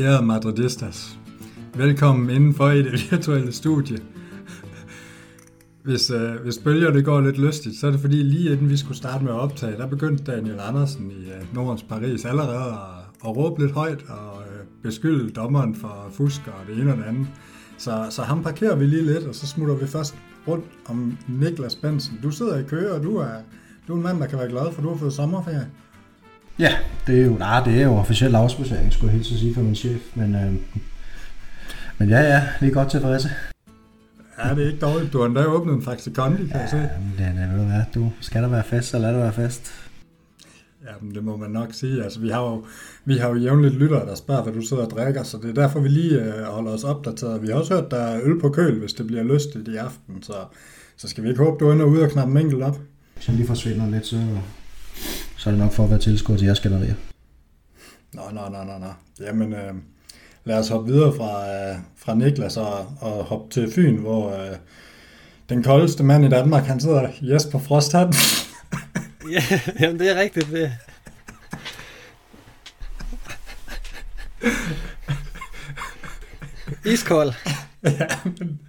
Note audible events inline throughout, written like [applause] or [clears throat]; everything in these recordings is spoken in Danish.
Ærede Madridistas, velkommen indenfor i det virtuelle studie. Hvis, øh, hvis bølgerne går lidt lystigt, så er det fordi lige inden vi skulle starte med at optage, der begyndte Daniel Andersen i øh, Nordens Paris allerede at, at råbe lidt højt og øh, beskylde dommeren for fusk og det ene og det andet. Så, så ham parkerer vi lige lidt, og så smutter vi først rundt om Niklas Bensen. Du sidder i kø, og du er, du er en mand, der kan være glad, for du har fået sommerferie. Ja, det er jo, nej, det er jo officiel afspacering, skulle jeg helt sige for min chef. Men, øh, men ja, ja, vi er godt tilfredse. Ja, det er ikke dårligt. Du har endda åbnet en Faxi Kondi, kan ja, jeg se. Ja, det, ved du hvad, du, skal der være fest, så lad det være fest. Ja, men det må man nok sige. Altså, vi har jo, vi har jo jævnligt lyttere, der spørger, hvad du sidder og drikker, så det er derfor, vi lige øh, holder os opdateret. Vi har også hørt, der er øl på køl, hvis det bliver lystigt i aften, så, så skal vi ikke håbe, du ender ude og knappe en enkelt op. Hvis jeg lige forsvinder lidt, så, så er det nok for at være tilskud til jeres gallerier. Nå, nå, nå, nå, nå. Jamen, øh, lad os hoppe videre fra, øh, fra Niklas og, og hoppe til Fyn, hvor øh, den koldeste mand i Danmark, han sidder Jesper Frosthatten. [laughs] [laughs] ja, jamen det er rigtigt. Det. Iskold. ja, men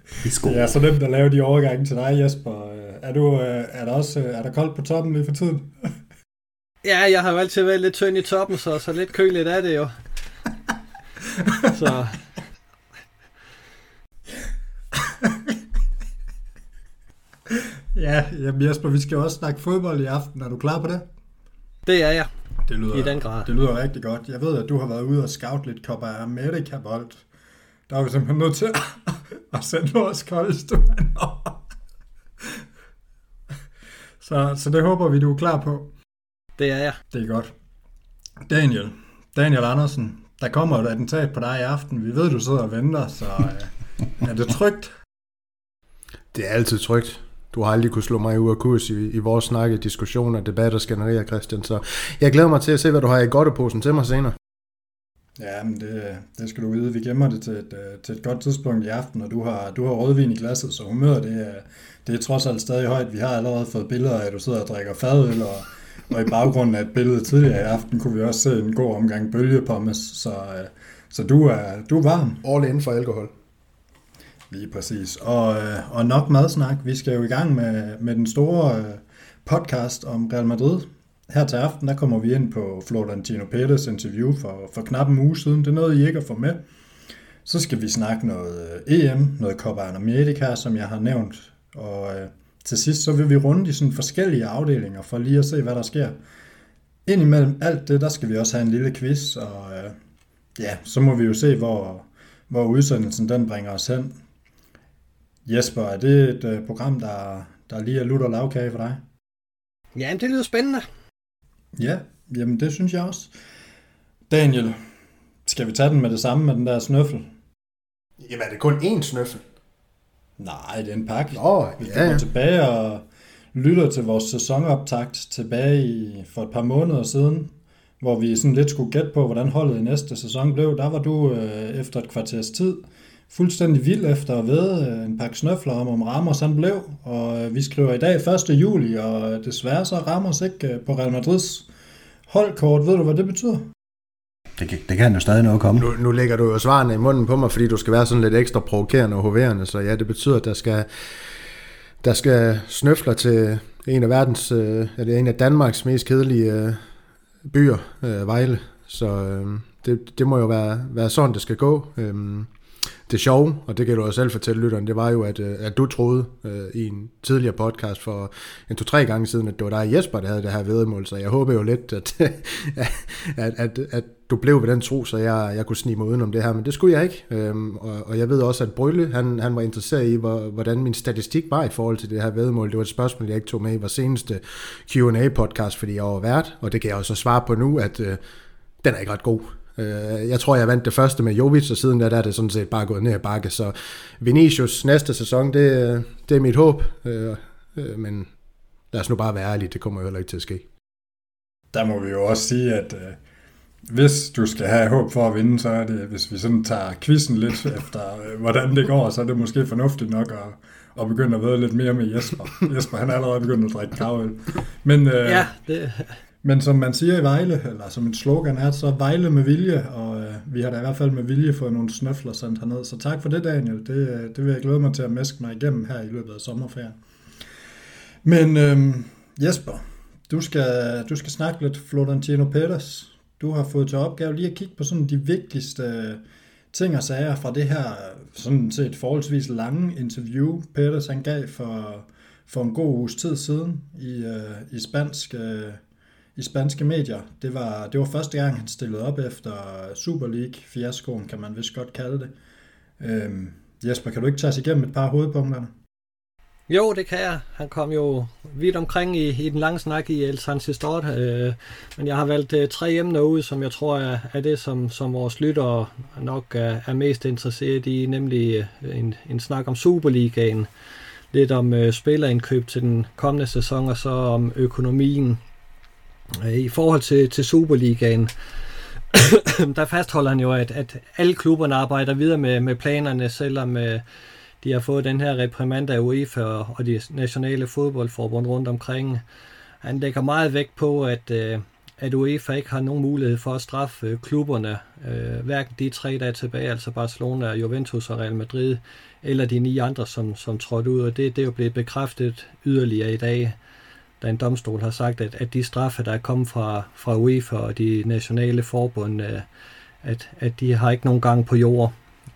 det er så nemt at lave de overgange til dig, Jesper. Er, du, øh, er, der også, er der koldt på toppen lige for tiden? ja, jeg har jo altid været lidt tynd i toppen, så, så lidt køligt er det jo. så... [laughs] ja, jamen Jesper, vi skal også snakke fodbold i aften. Er du klar på det? Det er jeg. Det lyder, I den grad. Det lyder rigtig godt. Jeg ved, at du har været ude og scout lidt Copa America bold. Der er vi simpelthen nødt til [laughs] at sende vores koldeste [laughs] så, så det håber vi, du er klar på. Det er jeg. Det er godt. Daniel, Daniel Andersen, der kommer et attentat på dig i aften. Vi ved, du sidder og venter, så øh, er det trygt? Det er altid trygt. Du har aldrig kunne slå mig ud af kurs i, i vores snakke, diskussioner, debatter, skænderier, Christian. Så jeg glæder mig til at se, hvad du har i godteposen til mig senere. Ja, men det, det skal du vide. Vi gemmer det til et, øh, til et godt tidspunkt i aften, og du har, du har rødvin i glasset, så humøret det er, det er trods alt stadig højt. Vi har allerede fået billeder af, at du sidder og drikker fadøl, og, og i baggrunden af et billede tidligere i aften kunne vi også se en god omgang bølgepommes, så, øh, så du, er, du er varm. All in for alkohol. Lige præcis. Og, øh, og nok madsnak. Vi skal jo i gang med, med den store øh, podcast om Real Madrid, her til aften, der kommer vi ind på Florentino Pérez interview for, for knap en uge siden. Det er noget, I ikke at få med. Så skal vi snakke noget øh, EM, noget Copa America, som jeg har nævnt. Og øh, til sidst, så vil vi runde i sådan forskellige afdelinger, for lige at se, hvad der sker. Indimellem alt det, der skal vi også have en lille quiz, og øh, ja, så må vi jo se, hvor, hvor udsendelsen den bringer os hen. Jesper, er det et øh, program, der, der lige er lutter lavkage for dig? Ja, det lyder spændende. Ja, jamen det synes jeg også. Daniel, skal vi tage den med det samme med den der snøffel? Jamen er det kun én snøffel? Nej, det er en pakke. Nå, Hvis ja. går tilbage og lytter til vores sæsonoptakt tilbage i, for et par måneder siden, hvor vi sådan lidt skulle gætte på, hvordan holdet i næste sæson blev, der var du øh, efter et kvarters tid fuldstændig vild efter at vide øh, en pakke snøfler om, om Ramos han blev. Og øh, vi skriver i dag 1. juli, og desværre så Ramos ikke øh, på Real Madrids holdkort. Ved du, hvad det betyder? Det kan, det kan jo stadig noget komme. Nu, nu lægger du jo svarene i munden på mig, fordi du skal være sådan lidt ekstra provokerende og hoverende, så ja, det betyder, at der skal, der skal snøfler til en af verdens, øh, det en af Danmarks mest kedelige øh, byer, øh, Vejle. Så øh, det, det må jo være, være sådan, det skal gå. Øh, det sjove, og det kan du også selv fortælle lytteren, det var jo, at, øh, at du troede øh, i en tidligere podcast for en to-tre gange siden, at det var dig Jesper, der havde det her vedmål, så jeg håber jo lidt, at, [laughs] at, at, at du blev ved den tro, så jeg, jeg kunne snige mig udenom det her, men det skulle jeg ikke. Øhm, og, og jeg ved også, at Brylle, han, han var interesseret i, hvor, hvordan min statistik var i forhold til det her vedmål. Det var et spørgsmål, jeg ikke tog med i vores seneste Q&A-podcast, fordi jeg var vært, og det kan jeg også svare på nu, at øh, den er ikke ret god. Øh, jeg tror, jeg vandt det første med Jovic, og siden der, der er det sådan set bare gået ned ad bakke. Så Vinicius næste sæson, det, det er mit håb. Øh, øh, men lad os nu bare være ærlige, det kommer jo heller ikke til at ske. Der må vi jo også sige, at hvis du skal have håb for at vinde, så er det, hvis vi sådan tager quizzen lidt [laughs] efter, hvordan det går, så er det måske fornuftigt nok at, at begynde at være lidt mere med Jesper. Jesper, han er allerede begyndt at drikke kravøl. Men, øh, Ja, det, men som man siger i Vejle, eller som en slogan er, så Vejle med vilje, og øh, vi har da i hvert fald med vilje fået nogle snøfler sendt herned. Så tak for det, Daniel. Det, øh, det vil jeg glæde mig til at mæske mig igennem her i løbet af sommerferien. Men øh, Jesper, du skal, du skal snakke lidt Florentino Peters. Du har fået til opgave lige at kigge på sådan de vigtigste øh, ting og sager fra det her sådan set forholdsvis lange interview, Peters han gav for, for en god uges tid siden i, øh, i spansk øh, i spanske medier. Det var, det var første gang, han stillede op efter Super League-fiaskoen, kan man vist godt kalde det. Øhm, Jesper, kan du ikke tage os igennem et par hovedpunkter? hovedpunkterne? Jo, det kan jeg. Han kom jo vidt omkring i, i den lange snak i El San Sistort, øh, men jeg har valgt øh, tre emner ud, som jeg tror er, er det, som, som vores lyttere nok er, er mest interesseret i, nemlig øh, en, en snak om Superligaen, lidt om øh, spillerindkøb til den kommende sæson, og så om økonomien. I forhold til, til Superligaen, [coughs] der fastholder han jo, at, at alle klubberne arbejder videre med, med planerne, selvom øh, de har fået den her reprimand af UEFA og, og de nationale fodboldforbund rundt omkring. Han lægger meget vægt på, at, øh, at UEFA ikke har nogen mulighed for at straffe øh, klubberne, øh, hverken de tre, der er tilbage, altså Barcelona, Juventus og Real Madrid, eller de ni andre, som, som trådte ud, og det, det er jo blevet bekræftet yderligere i dag, da en domstol har sagt, at, at de straffe, der er kommet fra, fra UEFA og de nationale forbund, øh, at, at de har ikke nogen gang på jord.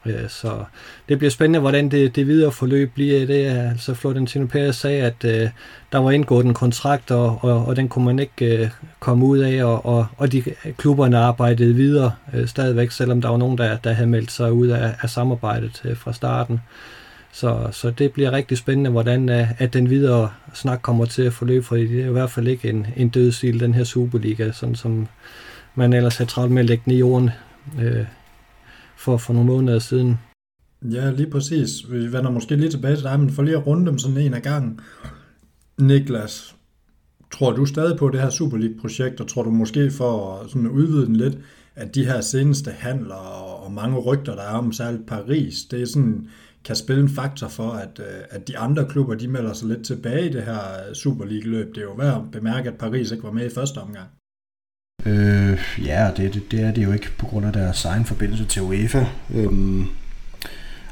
Øh, så det bliver spændende, hvordan det, det videre forløb bliver. Det er, altså Florentino Perez sagde, at øh, der var indgået en kontrakt, og, og, og den kunne man ikke øh, komme ud af, og, og, og de klubberne arbejdede videre øh, stadigvæk, selvom der var nogen, der, der havde meldt sig ud af, af samarbejdet øh, fra starten. Så, så det bliver rigtig spændende, hvordan øh, at den videre snak kommer til at forløbe, for det er i hvert fald ikke en, en dødsil, den her Superliga, sådan som man ellers har travlt med at lægge den i jorden øh, for, for nogle måneder siden. Ja, lige præcis. Vi vender måske lige tilbage til dig, men for lige at runde dem sådan en af gangen. Niklas, tror du stadig på det her Super League-projekt, og tror du måske for at udvide den lidt, at de her seneste handler og mange rygter, der er om særligt Paris, det er sådan, kan spille en faktor for, at, øh, at de andre klubber, de melder sig lidt tilbage i det her Super League-løb. Det er jo værd at bemærke, at Paris ikke var med i første omgang. Øh, ja, det, det, det er det jo ikke på grund af deres egen forbindelse til UEFA øhm,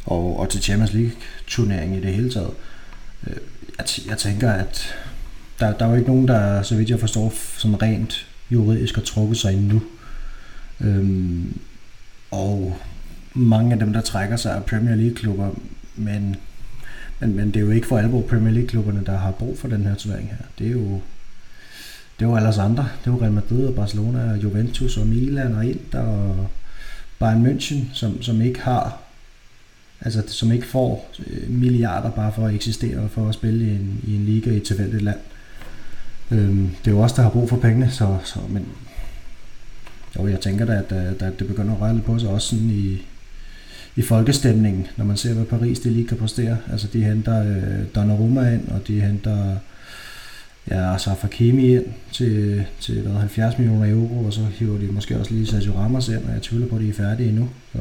og, og til Champions League-turneringen i det hele taget. Øh, jeg, jeg tænker, at der, der er jo ikke nogen, der, så vidt jeg forstår, sådan rent juridisk har trukket sig endnu. Øhm, og mange af dem, der trækker sig er Premier League-klubber, men, men, men det er jo ikke for alvor Premier League-klubberne, der har brug for den her turnering her. Det er jo det var alle andre. Det var Real Madrid og Barcelona og Juventus og Milan og Inter og Bayern München, som, som ikke har altså som ikke får øh, milliarder bare for at eksistere og for at spille i en, i en liga i et tilfældigt land. Øhm, det er jo også der har brug for pengene, så, så men jo, jeg tænker da, at, at, at det begynder at røre lidt på sig også sådan i, i folkestemningen, når man ser, hvad Paris det lige kan præstere. Altså de henter øh, Donnarumma ind, og de henter ja, Asaf Hakimi ind til, til hvad, 70 millioner euro, og så hiver de måske også lige Sergio Ramos ind, og jeg tvivler på, at de er færdige endnu. Så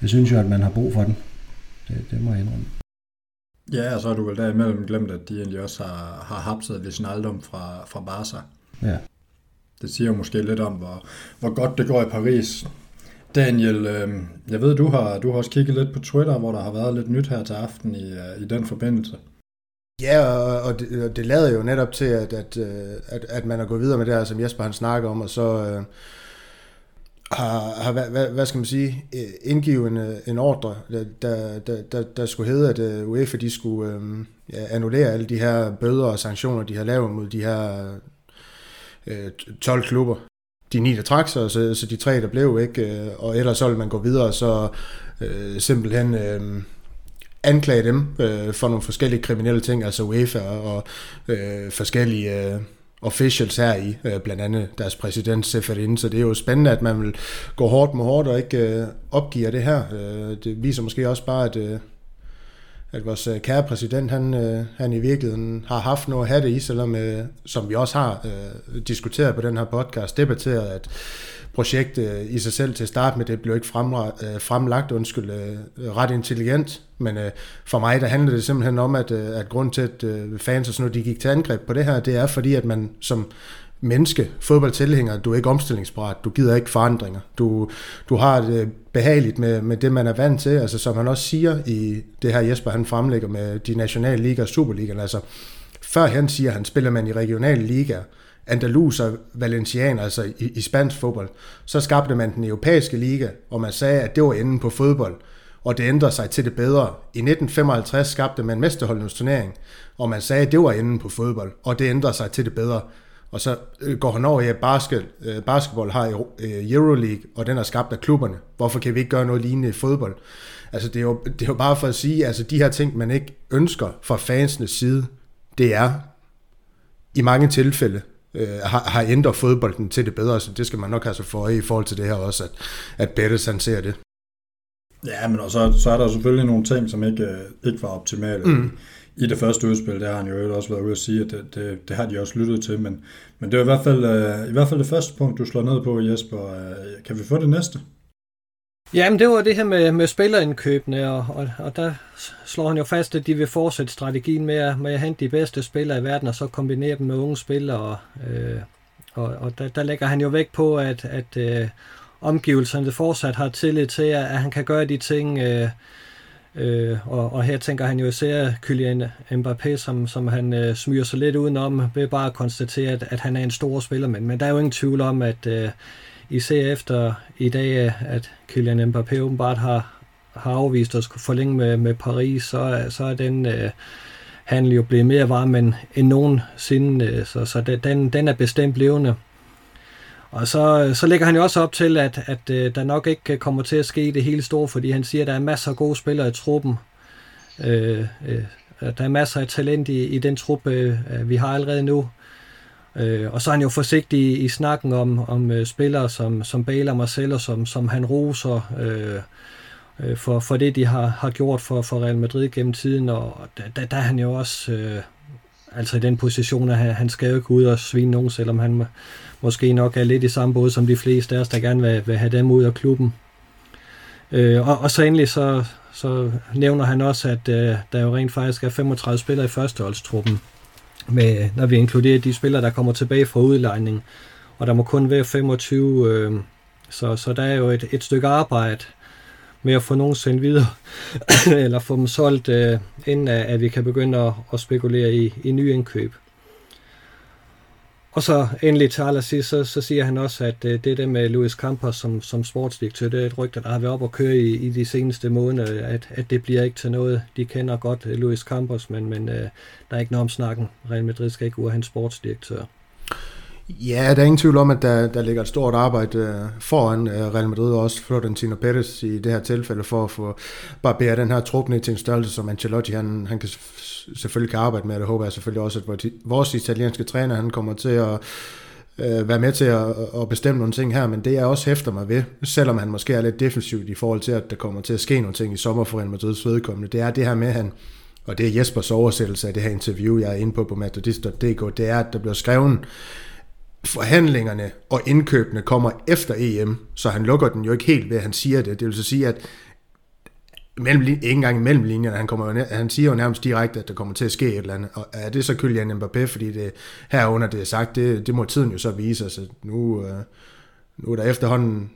jeg synes jo, at man har brug for den. Det, det må jeg indrømme. Ja, og så har du vel derimellem glemt, at de egentlig også har, har hapset Wijnaldum fra, fra Barca. Ja. Det siger jo måske lidt om, hvor, hvor godt det går i Paris. Daniel, øh, jeg ved, du har, du har også kigget lidt på Twitter, hvor der har været lidt nyt her til aften i, øh, i den forbindelse. Ja, og, og, det, og det lader jo netop til, at, at, øh, at, at man er gået videre med det her, som Jesper han snakker om, og så øh, har, har hvad, hvad, hvad skal man sige, øh, indgivet en, en ordre, der, der, der, der skulle hedde, at UEFA de skulle øh, ja, annullere alle de her bøder og sanktioner, de har lavet mod de her øh, 12 klubber. De ni, der trak sig, så, så de tre, der blev, ikke? Øh, og ellers så ville man gå videre, så øh, simpelthen... Øh, anklage dem øh, for nogle forskellige kriminelle ting, altså UEFA og øh, forskellige øh, officials her i, øh, blandt andet deres præsident Seferin, så det er jo spændende, at man vil gå hårdt med hårdt og ikke øh, opgiver det her. Øh, det viser måske også bare, at, øh, at vores øh, kære præsident, han, øh, han i virkeligheden har haft noget at have det i, selvom, øh, som vi også har øh, diskuteret på den her podcast, debatteret, at projektet øh, i sig selv til at starte med, det blev ikke fremra- øh, fremlagt, undskyld, øh, ret intelligent, men for mig, der handler det simpelthen om, at, at grund til, at fans og sådan noget, de gik til angreb på det her, det er fordi, at man som menneske, fodboldtilhænger, du er ikke omstillingsparat, du gider ikke forandringer. Du, du har det behageligt med, med det, man er vant til, altså som han også siger i det her Jesper, han fremlægger med de nationale ligaer og Superligaen, altså førhen siger, han spiller man i regionale ligaer, Andalus og Valencian, altså i, i spansk fodbold, så skabte man den europæiske liga, og man sagde, at det var enden på fodbold, og det ændrede sig til det bedre. I 1955 skabte man mesterholdenes turnering, og man sagde, at det var enden på fodbold, og det ændrede sig til det bedre. Og så øh, går han over i, at basket, øh, basketball har øh, Euroleague, og den er skabt af klubberne. Hvorfor kan vi ikke gøre noget lignende i fodbold? Altså det er jo, det er jo bare for at sige, altså de her ting, man ikke ønsker fra fansenes side, det er i mange tilfælde øh, har, har ændret fodbolden til det bedre, så det skal man nok have så for i forhold til det her også, at, at Bettes han ser det. Ja, men så, så er der selvfølgelig nogle ting, som ikke, ikke var optimale. Mm i det første udspil, der har han jo også været ude at sige, at det, det, det har de også lyttet til, men, men det er i hvert, fald, øh, i hvert fald det første punkt, du slår ned på, Jesper. Øh, kan vi få det næste? Jamen, det var det her med, med spillerindkøbene, og, og, og der slår han jo fast, at de vil fortsætte strategien med at, med at hente de bedste spillere i verden, og så kombinere dem med unge spillere. Og, øh, og, og der, der lægger han jo vægt på, at, at øh, omgivelserne fortsat har tillid til, at, at han kan gøre de ting... Øh, Øh, og, og her tænker han jo især Kylian Mbappé, som, som han øh, smyger sig lidt udenom, ved bare at konstatere, at, at han er en stor spiller. Men, men der er jo ingen tvivl om, at øh, især efter i dag, at Kylian Mbappé åbenbart har, har afvist at skulle forlænge med, med Paris, så, så er den øh, handel jo blevet mere varm end, end nogensinde. Øh, så, så den, den er bestemt levende. Og så, så lægger han jo også op til, at, at øh, der nok ikke øh, kommer til at ske det hele store, fordi han siger, at der er masser af gode spillere i truppen. Øh, øh, der er masser af talent i, i den truppe, øh, øh, vi har allerede nu. Øh, og så er han jo forsigtig i, i snakken om, om øh, spillere som, som Bale og Marcelo, som, som han roser øh, øh, for, for det, de har, har gjort for, for Real Madrid gennem tiden. Og der, der er han jo også øh, altså i den position, at han, han skal jo ikke ud og svine nogen, selvom han måske nok er lidt i samme båd som de fleste af os, der gerne vil, vil have dem ud af klubben. Øh, og, og så endelig så, så nævner han også, at øh, der jo rent faktisk er 35 spillere i førsteholdstruppen, med, når vi inkluderer de spillere, der kommer tilbage fra udlejning. Og der må kun være 25, øh, så, så der er jo et, et stykke arbejde med at få nogen sendt videre, [coughs] eller få dem solgt, øh, inden at, at vi kan begynde at, at spekulere i, i nye indkøb. Og så endelig til allersidst, så, så siger han også, at øh, det der med Louis Campos som, som sportsdirektør, det er et rygte, der har været op og køre i, i de seneste måneder, at, at det bliver ikke til noget. De kender godt øh, Louis Campos, men, men øh, der er ikke noget om snakken. Real Madrid skal ikke ud af hans sportsdirektør. Ja, der er ingen tvivl om, at der, der ligger et stort arbejde øh, foran øh, Real Madrid, og også Florentino Perez i det her tilfælde, for at få barbere den her trup ned til en størrelse, som Ancelotti han, han kan selvfølgelig kan arbejde med, det håber jeg selvfølgelig også, at vores italienske træner, han kommer til at øh, være med til at, at bestemme nogle ting her, men det jeg også hæfter mig ved, selvom han måske er lidt defensivt i forhold til, at der kommer til at ske nogle ting i sommer for Real Madrids vedkommende, det er det her med, at han, og det er Jespers oversættelse af det her interview, jeg er inde på på matadist.dk, det er, at der bliver skrevet forhandlingerne og indkøbene kommer efter EM, så han lukker den jo ikke helt ved, at han siger det. Det vil så sige, at mellem, ikke engang mellem linjerne, han, kommer jo, han siger jo nærmest direkte, at der kommer til at ske et eller andet. Og er det så Kylian Mbappé, fordi det herunder det er sagt, det, det må tiden jo så vise. Altså, nu, øh, nu er der efterhånden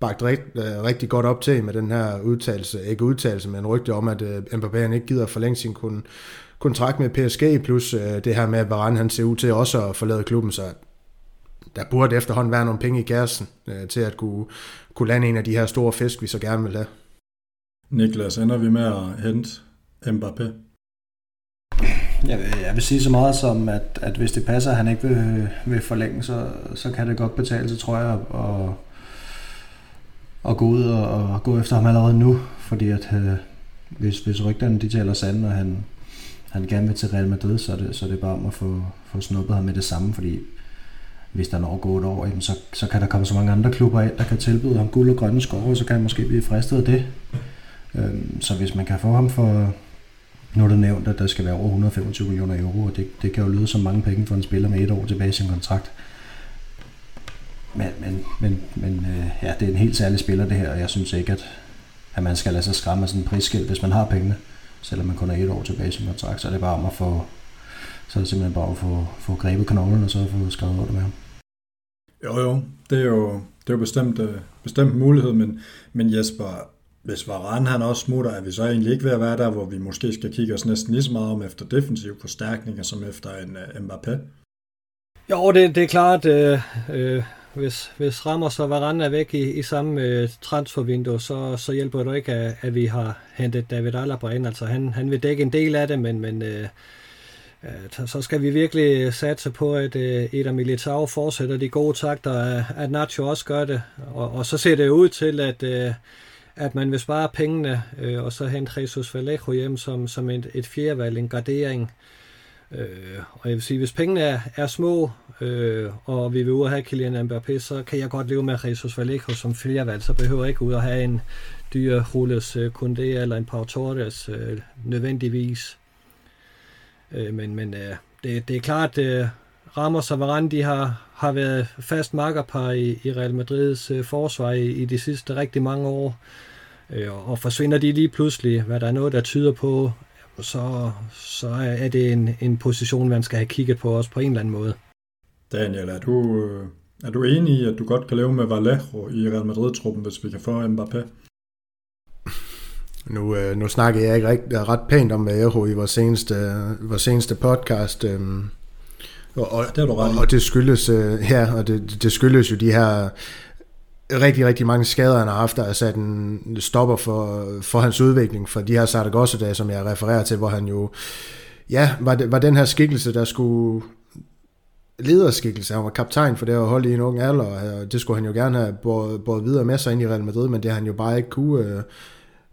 bagt rigt, øh, rigtig godt op til med den her udtalelse, ikke udtalelse, men rygte om, at øh, Mbappé han ikke gider forlænge sin kun, kontrakt med PSG, plus det her med, at Varane han ser ud til også at forlade klubben, så der burde efterhånden være nogle penge i kassen øh, til at kunne, kunne lande en af de her store fisk, vi så gerne vil have. Niklas, ender vi med at hente Mbappé? Jeg vil, jeg vil sige så meget som, at, at hvis det passer, at han ikke vil, vil forlænge, så, så kan det godt betale sig, tror jeg, at, at gå ud og, og gå efter ham allerede nu, fordi at øh, hvis, hvis rygterne de taler sand, og han, han gerne vil til Real Madrid, så er det, så er det bare om at få, få snuppet ham med det samme, fordi hvis der når gået år, så, så kan der komme så mange andre klubber ind, der kan tilbyde ham guld og grønne skove, og så kan han måske blive fristet af det. Øhm, så hvis man kan få ham for nu er det nævnt, at der skal være over 125 millioner euro, og det, det kan jo lyde som mange penge for en spiller med et år tilbage i sin kontrakt. Men, men, men, men øh, ja, det er en helt særlig spiller det her, og jeg synes ikke, at, at man skal lade sig skræmme af sådan en prisskilt, hvis man har pengene. Selvom man kun er et år tilbage i sin kontrakt, så er det bare om at få, så er det simpelthen bare at få, få grebet knoglen og så få skrevet over det med ham. Jo, jo, det er jo, det er jo bestemt, øh, bestemt mulighed, men, men Jesper, hvis Varane han også smutter, er vi så egentlig ikke ved at være der, hvor vi måske skal kigge os næsten lige så meget om efter defensiv forstærkninger, som efter en uh, Mbappé? Jo, det, det er klart, øh, øh, hvis, hvis Ramos og Varane er væk i, i samme øh, transfervindue, så, så hjælper det ikke, at, at vi har hentet David Alaba ind. Altså, han, han vil dække en del af det, men, men øh, øh, så skal vi virkelig satse på, at øh, et Eder Militao fortsætter de gode takter, at Nacho også gør det. Og, og så ser det ud til, at, øh, at man vil spare pengene, øh, og så hente Jesus Vallejo hjem som, som et, et fjerdevalg, en gardering. Øh, og jeg vil sige, hvis pengene er, er små, øh, og vi vil ud og have Kylian Mbappé, så kan jeg godt leve med Jesus Vallejo som fjerdevalg, så behøver jeg ikke ud og have en dyr Jules øh, Kunde eller en Pau Torres øh, nødvendigvis. Øh, men men øh, det, det er klart, øh, Ramos og Varane, de har, har været fast makkerpar i, i Real Madrids øh, forsvar i, i de sidste rigtig mange år. Øh, og forsvinder de lige pludselig, hvad der er noget, der tyder på, så, så er det en, en position, man skal have kigget på også på en eller anden måde. Daniel, er du, øh, er du enig i, at du godt kan leve med Vallejo i Real Madrid-truppen, hvis vi kan få Mbappé? Nu, øh, nu snakker jeg ikke rigtig, ret pænt om Vallejo i vores seneste, vores seneste podcast. Øh, og, og, det og, og det skyldes øh, her, og det, det skyldes jo de her rigtig, rigtig mange skader, han har haft, der er sat en stopper for, for hans udvikling, for de her Sardagossa-dage, som jeg refererer til, hvor han jo, ja, var, det, var den her skikkelse, der skulle lederskikkelse. Han var kaptajn for det at holde i en ung alder, og det skulle han jo gerne have båret, båret videre med sig ind i Real Madrid, men det har han jo bare ikke kunne, øh,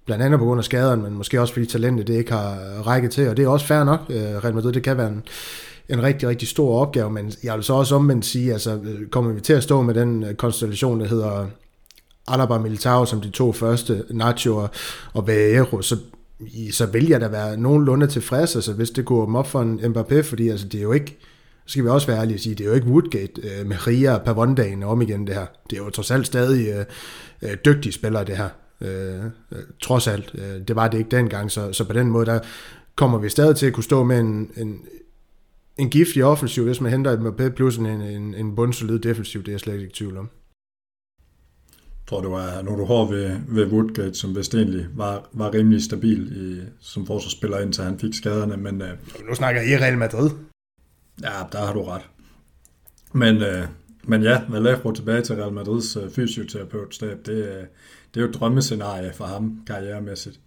blandt andet på grund af skaderen, men måske også fordi talentet det ikke har rækket til, og det er også fair nok. Øh, Real Madrid, det kan være en, en rigtig, rigtig stor opgave, men jeg vil så også omvendt sige, altså øh, kommer vi til at stå med den øh, konstellation, der hedder Alaba Militao som de to første, Nacho og, og Vallejo, så, så vil jeg da være nogenlunde tilfreds, altså hvis det kunne åbne op for en Mbappé, fordi altså, det er jo ikke, skal vi også være ærlige og sige, det er jo ikke Woodgate øh, med Ria og Pavondagen om igen det her. Det er jo trods alt stadig øh, øh dygtige spillere det her. Øh, øh, trods alt. Øh, det var det ikke dengang, så, så på den måde, der kommer vi stadig til at kunne stå med en, en, en giftig offensiv, hvis man henter et Mbappé plus en, en, en bundsolid defensiv, det er jeg slet ikke i tvivl om. Jeg tror, det var, du har ved, ved Woodgate, som vist egentlig var, var rimelig stabil i, som forsvarsspiller, indtil han fik skaderne. Men, øh, nu snakker I Real Madrid. Ja, der har du ret. Men, øh, men ja, Vallejo tilbage til Real Madrids øh, fysioterapeut-stab, det, øh, det er jo et drømmescenarie for ham karrieremæssigt.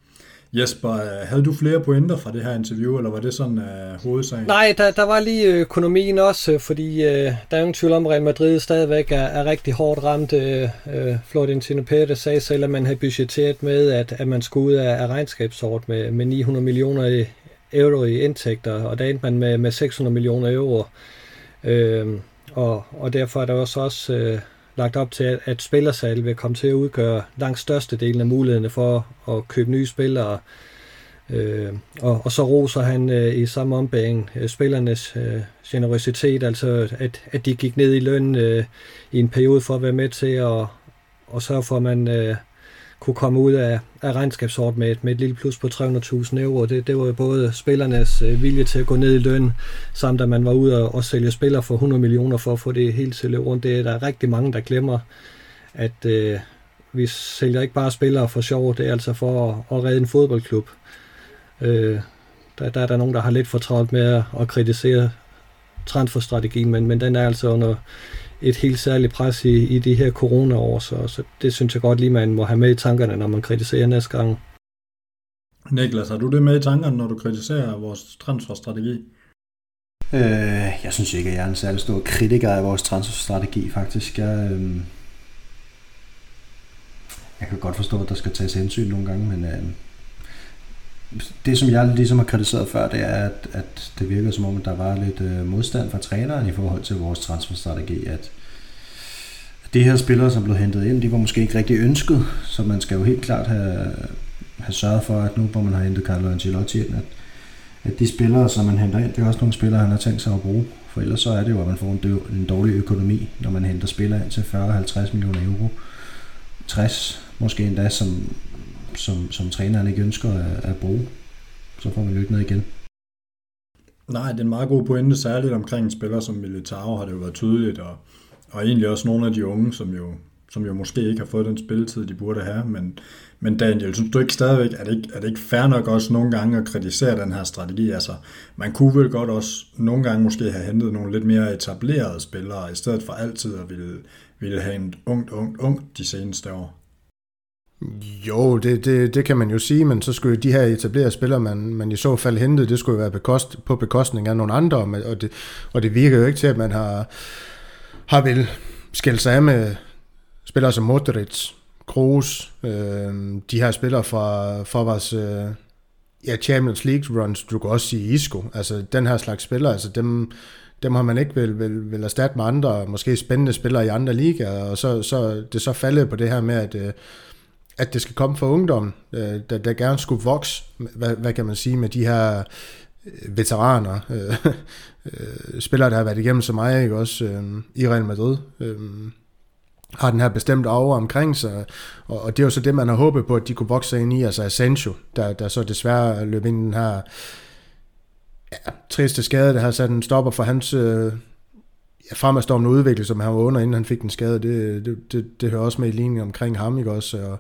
Jesper, øh, havde du flere pointer fra det her interview, eller var det sådan uh, hovedsagen? Nej, der, der var lige økonomien også, øh, fordi uh, der er ingen tvivl om, at Real Madrid stadigvæk er, er rigtig hårdt ramt. Uh, Florentino Pérez sagde selv, at man havde budgetteret med, at, at man skulle ud af, af regnskabsort med, med 900 millioner euro i indtægter, og der endte man med, med 600 millioner euro. Uh, og, og derfor er der også, også uh, lagt op til, at spillersal vil komme til at udgøre langt størstedelen af mulighederne for at købe nye spillere. Øh, og, og så roser han øh, i samme ombæring øh, spillernes øh, generøsitet, altså at, at de gik ned i løn øh, i en periode for at være med til at, og sørge for, at man øh, kunne komme ud af, af regnskabsåret med, med et lille plus på 300.000 euro. Det, det var jo både spillernes øh, vilje til at gå ned i løn, samt at man var ude og, og sælge spillere for 100 millioner for at få det helt til rundt. Det er der er rigtig mange, der glemmer, at øh, vi sælger ikke bare spillere for sjov, det er altså for at, at redde en fodboldklub. Øh, der, der er der nogen, der har lidt for travlt med at, at kritisere transferstrategien, men, men den er altså under et helt særligt pres i, i de her coronaår, så, så det synes jeg godt lige, man må have med i tankerne, når man kritiserer næste gang. Niklas, har du det med i tankerne, når du kritiserer vores transferstrategi? Øh, jeg synes ikke, at jeg er en særlig stor kritiker af vores transferstrategi, faktisk. Jeg, øh, jeg kan godt forstå, at der skal tages hensyn nogle gange, men øh, det, som jeg ligesom har kritiseret før, det er, at, at det virker som om, at der var lidt øh, modstand fra træneren i forhold til vores transferstrategi, at, de her spillere, som blev hentet ind, de var måske ikke rigtig ønsket, så man skal jo helt klart have, have sørget for, at nu hvor man har hentet Carlo Ancelotti ind, at, at de spillere, som man henter ind, det er også nogle spillere, han har tænkt sig at bruge. For ellers så er det jo, at man får en, en dårlig økonomi, når man henter spillere ind til 40-50 millioner euro. 60 måske endda, som, som, som træneren ikke ønsker at, at bruge. Så får man jo ikke noget igen. Nej, det er en meget god pointe, særligt omkring en spiller som Militao har det jo været tydeligt, og, og egentlig også nogle af de unge, som jo, som jo måske ikke har fået den spilletid, de burde have, men, men Daniel, synes du ikke stadigvæk, er det ikke, er det ikke fair nok også nogle gange at kritisere den her strategi? Altså, man kunne vel godt også nogle gange måske have hentet nogle lidt mere etablerede spillere, i stedet for altid at ville, ville have en ungt, ungt, ungt de seneste år. Jo, det, det, det kan man jo sige, men så skulle de her etablerede spillere, man, man i så fald hentede, det skulle jo være bekost, på bekostning af nogle andre, og det, og det virker jo ikke til, at man har, har vel skældt sig af med spillere som Modric, Kroos, øh, de her spillere fra, fra vores øh, ja, Champions League runs, du kan også sige Isco, altså den her slags spillere, altså dem, dem har man ikke vil, vil, vil erstatte med andre, måske spændende spillere i andre ligaer, og så, så det så faldet på det her med, at, øh, at det skal komme fra ungdommen, øh, der, der gerne skulle vokse, hvad, hvad kan man sige, med de her øh, veteraner, øh, [laughs] øh, spillere, der har været igennem så meget, ikke også, øh, i Real Madrid, øh, har den her bestemte over omkring sig, og, og det er jo så det, man har håbet på, at de kunne vokse ind i, altså Asensio, der, der så desværre løb ind i den her ja, triste skade, der har sat en stopper for hans øh, ja, fremadstormende udvikling, som han var under, inden han fik den skade, det, det, det, det hører også med i linjen omkring ham, ikke også, og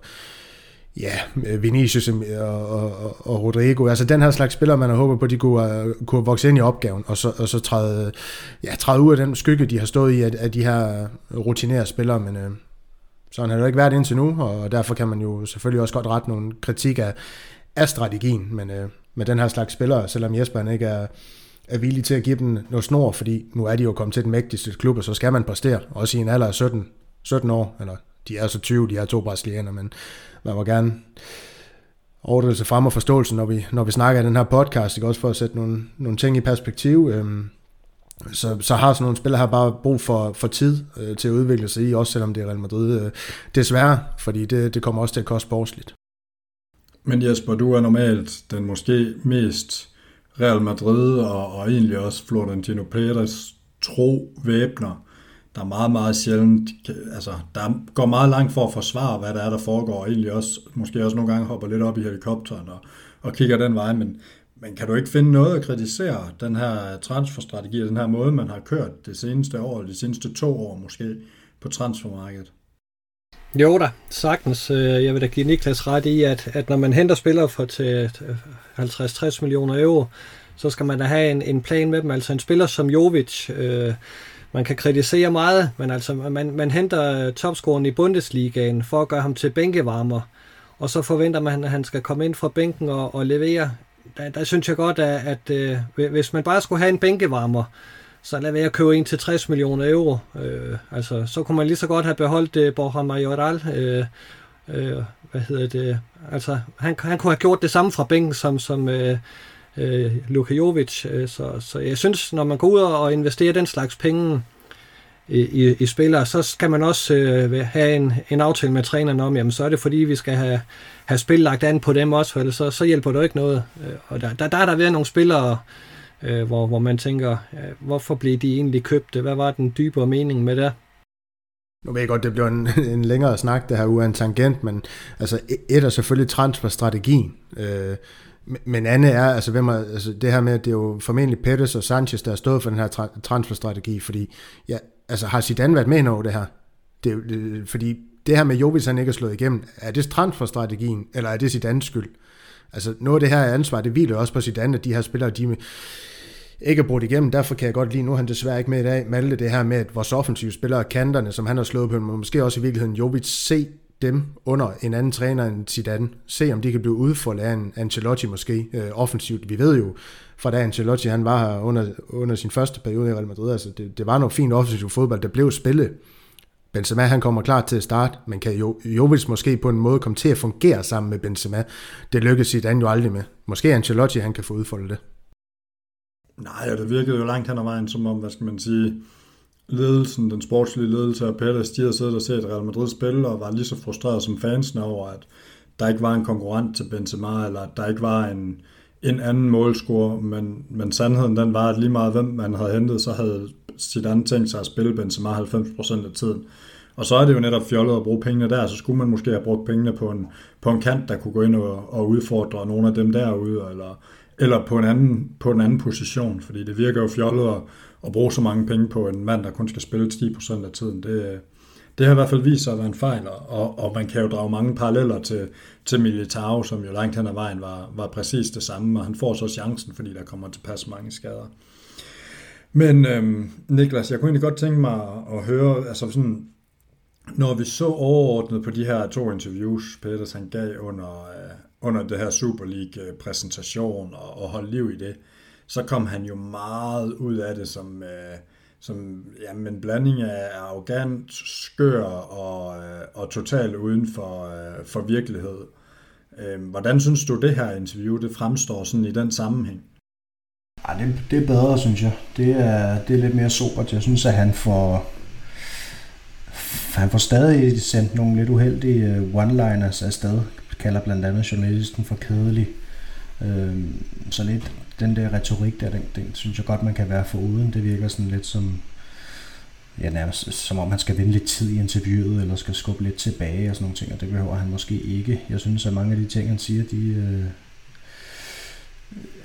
ja, Vinicius øh, og, og, og Rodrigo, altså den her slags spillere, man har håbet på, de kunne, øh, kunne vokse ind i opgaven, og så, og så træde, ja, træde ud af den skygge, de har stået i, af, af de her rutinerede spillere, men øh, sådan har det ikke været indtil nu, og derfor kan man jo selvfølgelig også godt rette nogle kritik af, af strategien, men øh, med den her slags spillere, selvom Jesper ikke er, er villig til at give dem noget snor, fordi nu er de jo kommet til den mægtigste klub, og så skal man præstere, også i en alder af 17, 17 år, eller de er så 20, de er to brasilianer, men man må gerne overdrivelse frem og forståelse, når vi, når vi snakker i den her podcast, ikke? også for at sætte nogle, nogle ting i perspektiv. Øhm, så, så har sådan nogle spillere her bare brug for, for tid øh, til at udvikle sig i, også selvom det er Real Madrid. Øh, desværre, fordi det, det kommer også til at koste sportsligt. Men Jesper, du er normalt den måske mest Real Madrid og, og egentlig også Florentino Perez tro væbner der meget, meget sjældent, altså der går meget langt for at forsvare, hvad der er, der foregår, og egentlig også, måske også nogle gange hopper lidt op i helikopteren og, og kigger den vej, men, men kan du ikke finde noget at kritisere den her transferstrategi, den her måde, man har kørt det seneste år, de seneste to år måske, på transfermarkedet? Jo da, sagtens. Øh, jeg vil da give Niklas ret i, at, at når man henter spillere for til 50-60 millioner euro, så skal man da have en, en plan med dem. Altså en spiller som Jovic, øh, man kan kritisere meget, men altså man, man henter øh, topscoren i Bundesligaen for at gøre ham til bænkevarmer, og så forventer man, at han skal komme ind fra bænken og, og levere. Der, der synes jeg godt, at, at øh, hvis man bare skulle have en bænkevarmer, så lad være at købe en til 60 millioner euro. Øh, altså, så kunne man lige så godt have beholdt øh, Borja Majoral. Øh, øh, hvad hedder det? Altså, han, han kunne have gjort det samme fra bænken, som, som øh, øh, Luka Jovic. Øh, så, så jeg synes, når man går ud og investerer den slags penge i, i, i spillere, så skal man også øh, have en, en aftale med træneren om, jamen så er det fordi, vi skal have, have spil lagt an på dem også, for ellers så, så hjælper det ikke noget. Øh, og der, der, der er der været nogle spillere, øh, Øh, hvor, hvor man tænker, øh, hvorfor blev de egentlig købte? Hvad var den dybere mening med det? Nu ved jeg godt, det bliver en, [laughs] en længere snak, det her uden en tangent, men altså e- et er selvfølgelig transferstrategien. Øh, men andet er, altså, hvem er, altså det her med, at det er jo formentlig Pettis og Sanchez, der har stået for den her tra- transferstrategi, fordi ja, altså, har Zidane været med over det her? Det, det, fordi det her med Jovic, han ikke er slået igennem, er det transferstrategien, eller er det Zidanes skyld? Altså noget af det her ansvar, det hviler også på Zidane, at de her spillere, de ikke er brudt igennem. Derfor kan jeg godt lide, nu er han desværre ikke med i dag, Malte, det her med, at vores offensive spillere, kanterne, som han har slået på, men måske også i virkeligheden Jovic, se dem under en anden træner end Zidane. Se om de kan blive udfoldet af en Ancelotti måske øh, offensivt. Vi ved jo, fra da Ancelotti han var her under, under sin første periode i Real Madrid, altså det, det var noget fint offensivt fodbold, der blev spillet. Benzema han kommer klar til at starte, men kan jo, Jovic måske på en måde komme til at fungere sammen med Benzema. Det lykkedes Zidane jo aldrig med. Måske Ancelotti han kan få udfoldet det. Nej, og det virkede jo langt hen ad vejen, som om, hvad skal man sige, ledelsen, den sportslige ledelse af Palace, de havde siddet og set Real Madrid spille, og var lige så frustreret som fansene over, at der ikke var en konkurrent til Benzema, eller at der ikke var en, en anden målscore, men, men sandheden den var, at lige meget hvem man havde hentet, så havde Zidane tænkt sig at spille Benzema 90% af tiden. Og så er det jo netop fjollet at bruge pengene der, så skulle man måske have brugt pengene på en, på en kant, der kunne gå ind og, og udfordre nogle af dem derude, eller, eller på en, anden, på en anden position, fordi det virker jo fjollet at, at bruge så mange penge på en mand, der kun skal spille 10% af tiden. Det, det har i hvert fald vist sig at være en fejl, og, og man kan jo drage mange paralleller til, til Militao, som jo langt hen ad vejen var, var præcis det samme, og han får så chancen, fordi der kommer til pas mange skader. Men øhm, Niklas, jeg kunne egentlig godt tænke mig at høre, altså sådan, når vi så overordnet på de her to interviews, Peters han gav under, øh, under det her Super League-præsentation øh, og, og holdt liv i det, så kom han jo meget ud af det som, øh, som jamen, en blanding af arrogant, skør og, øh, og totalt uden for, øh, for virkelighed. Øh, hvordan synes du, det her interview det fremstår sådan i den sammenhæng? Ja, det, det er bedre, synes jeg. Det er, det er lidt mere sobert. Jeg synes, at han får, han får stadig sendt nogle lidt uheldige øh, one-liners afsted. Kalder blandt andet journalisten for kedelig. Øh, så lidt den der retorik der, den, den synes jeg godt, man kan være for uden. Det virker sådan lidt som, ja, nærmest som om han skal vinde lidt tid i interviewet, eller skal skubbe lidt tilbage og sådan nogle ting, og det behøver han måske ikke. Jeg synes, at mange af de ting, han siger, de, øh,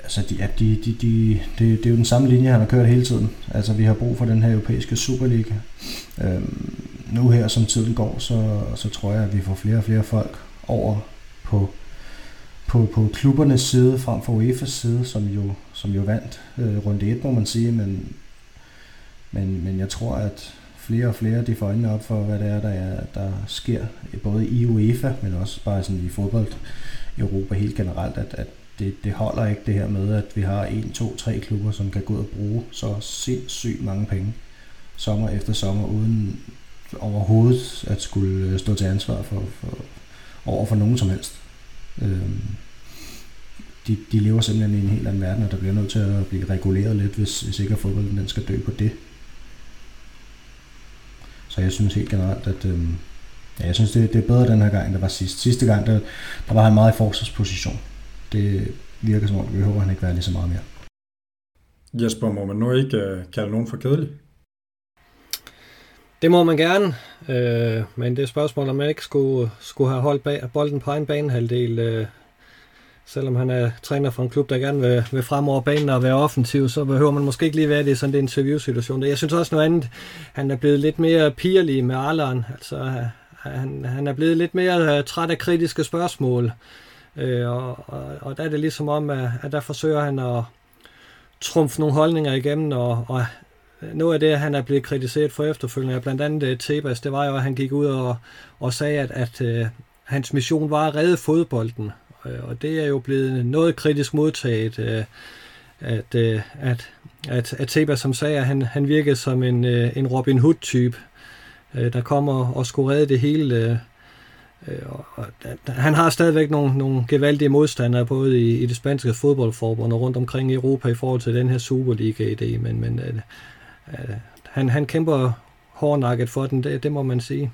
altså de, at de, de, de, det, det er jo den samme linje, han har kørt hele tiden. Altså vi har brug for den her europæiske Superliga. Øhm, nu her, som tiden går, så, så tror jeg, at vi får flere og flere folk over på, på, på klubbernes side, frem for UEFA's side, som jo, som jo vandt øh, runde 1, må man sige, men, men, men jeg tror, at flere og flere de får øjnene op for, hvad det er, der, er, der sker, både i UEFA, men også bare sådan i fodbold i Europa helt generelt, at, at det, det holder ikke det her med, at vi har en, to, tre klubber, som kan gå ud og bruge så sindssygt mange penge sommer efter sommer, uden overhovedet at skulle øh, stå til ansvar for, for, over for nogen som helst. Øh, de, de lever simpelthen i en helt anden verden, og der bliver nødt til at blive reguleret lidt, hvis, hvis ikke fodbolden den skal dø på det. Så jeg synes helt generelt, at øh, ja, jeg synes, det, det er bedre den her gang, end der var sidst. Sidste gang, der, der var han meget i forsvarsposition. Det virker som om, vi håber, han ikke være lige så meget mere. Jesper, må man nu ikke øh, kalde nogen for kedelig? Det må man gerne, øh, men det er spørgsmål, om man ikke skulle, skulle have holdt bag, bolden på en banehalvdel. Øh, selvom han er træner for en klub, der gerne vil, vil fremover banen og være offensiv, så behøver man måske ikke lige være det i sådan en interviewsituation. Jeg synes også noget andet, han er blevet lidt mere pigerlig med Arleren. Altså, han, han er blevet lidt mere øh, træt af kritiske spørgsmål. Øh, og, og, og der er det ligesom om, at, at der forsøger han at trumfe nogle holdninger igennem, og, og noget af det, han er blevet kritiseret for efterfølgende, blandt andet øh, Tebas, det var jo, at han gik ud og, og sagde, at, at øh, hans mission var at redde fodbolden. Øh, og det er jo blevet noget kritisk modtaget, øh, at, øh, at, at, at Tebas, som sagde, at han, han virkede som en, øh, en Robin Hood-type, øh, der kommer og skulle redde det hele. Øh, øh og, og, han har stadigvæk nogle, nogle gevaldige modstandere, både i, i det spanske fodboldforbund og rundt omkring i Europa i forhold til den her Superliga-idé, men, men øh, han, han kæmper hårdnakket for den, det, det må man sige.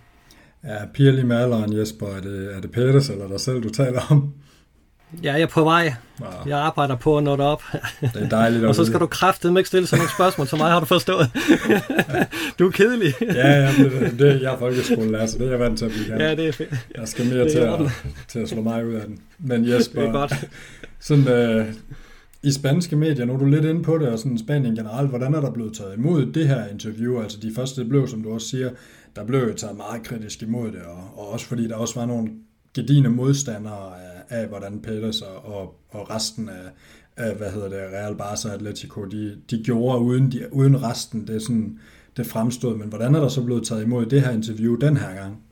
Ja, Pirli Maleren, Jesper, er det, er det Peters eller dig selv, du taler om? Ja, jeg er på vej. Wow. Jeg arbejder på at nå op. Det er dejligt Og så skal du kraftedeme ikke stille sådan nogle spørgsmål til mig, har du forstået? [laughs] du er kedelig. ja, ja det, det, jeg er folkeskolelærer, så det er jeg vant til at blive Ja, det er fedt. Jeg skal mere til at, til at slå mig ud af den. Men Jesper, det er godt. sådan, øh, i spanske medier, nu er du lidt inde på det, og sådan Spanien generelt, hvordan er der blevet taget imod det her interview? Altså de første det blev, som du også siger, der blev jo taget meget kritisk imod det, og, og også fordi der også var nogle gedine modstandere af, af hvordan Peters og, og, og resten af, af, hvad hedder det, Real Barca Atletico, de, de gjorde uden, de, uden resten, det, sådan, det fremstod. Men hvordan er der så blevet taget imod det her interview den her gang?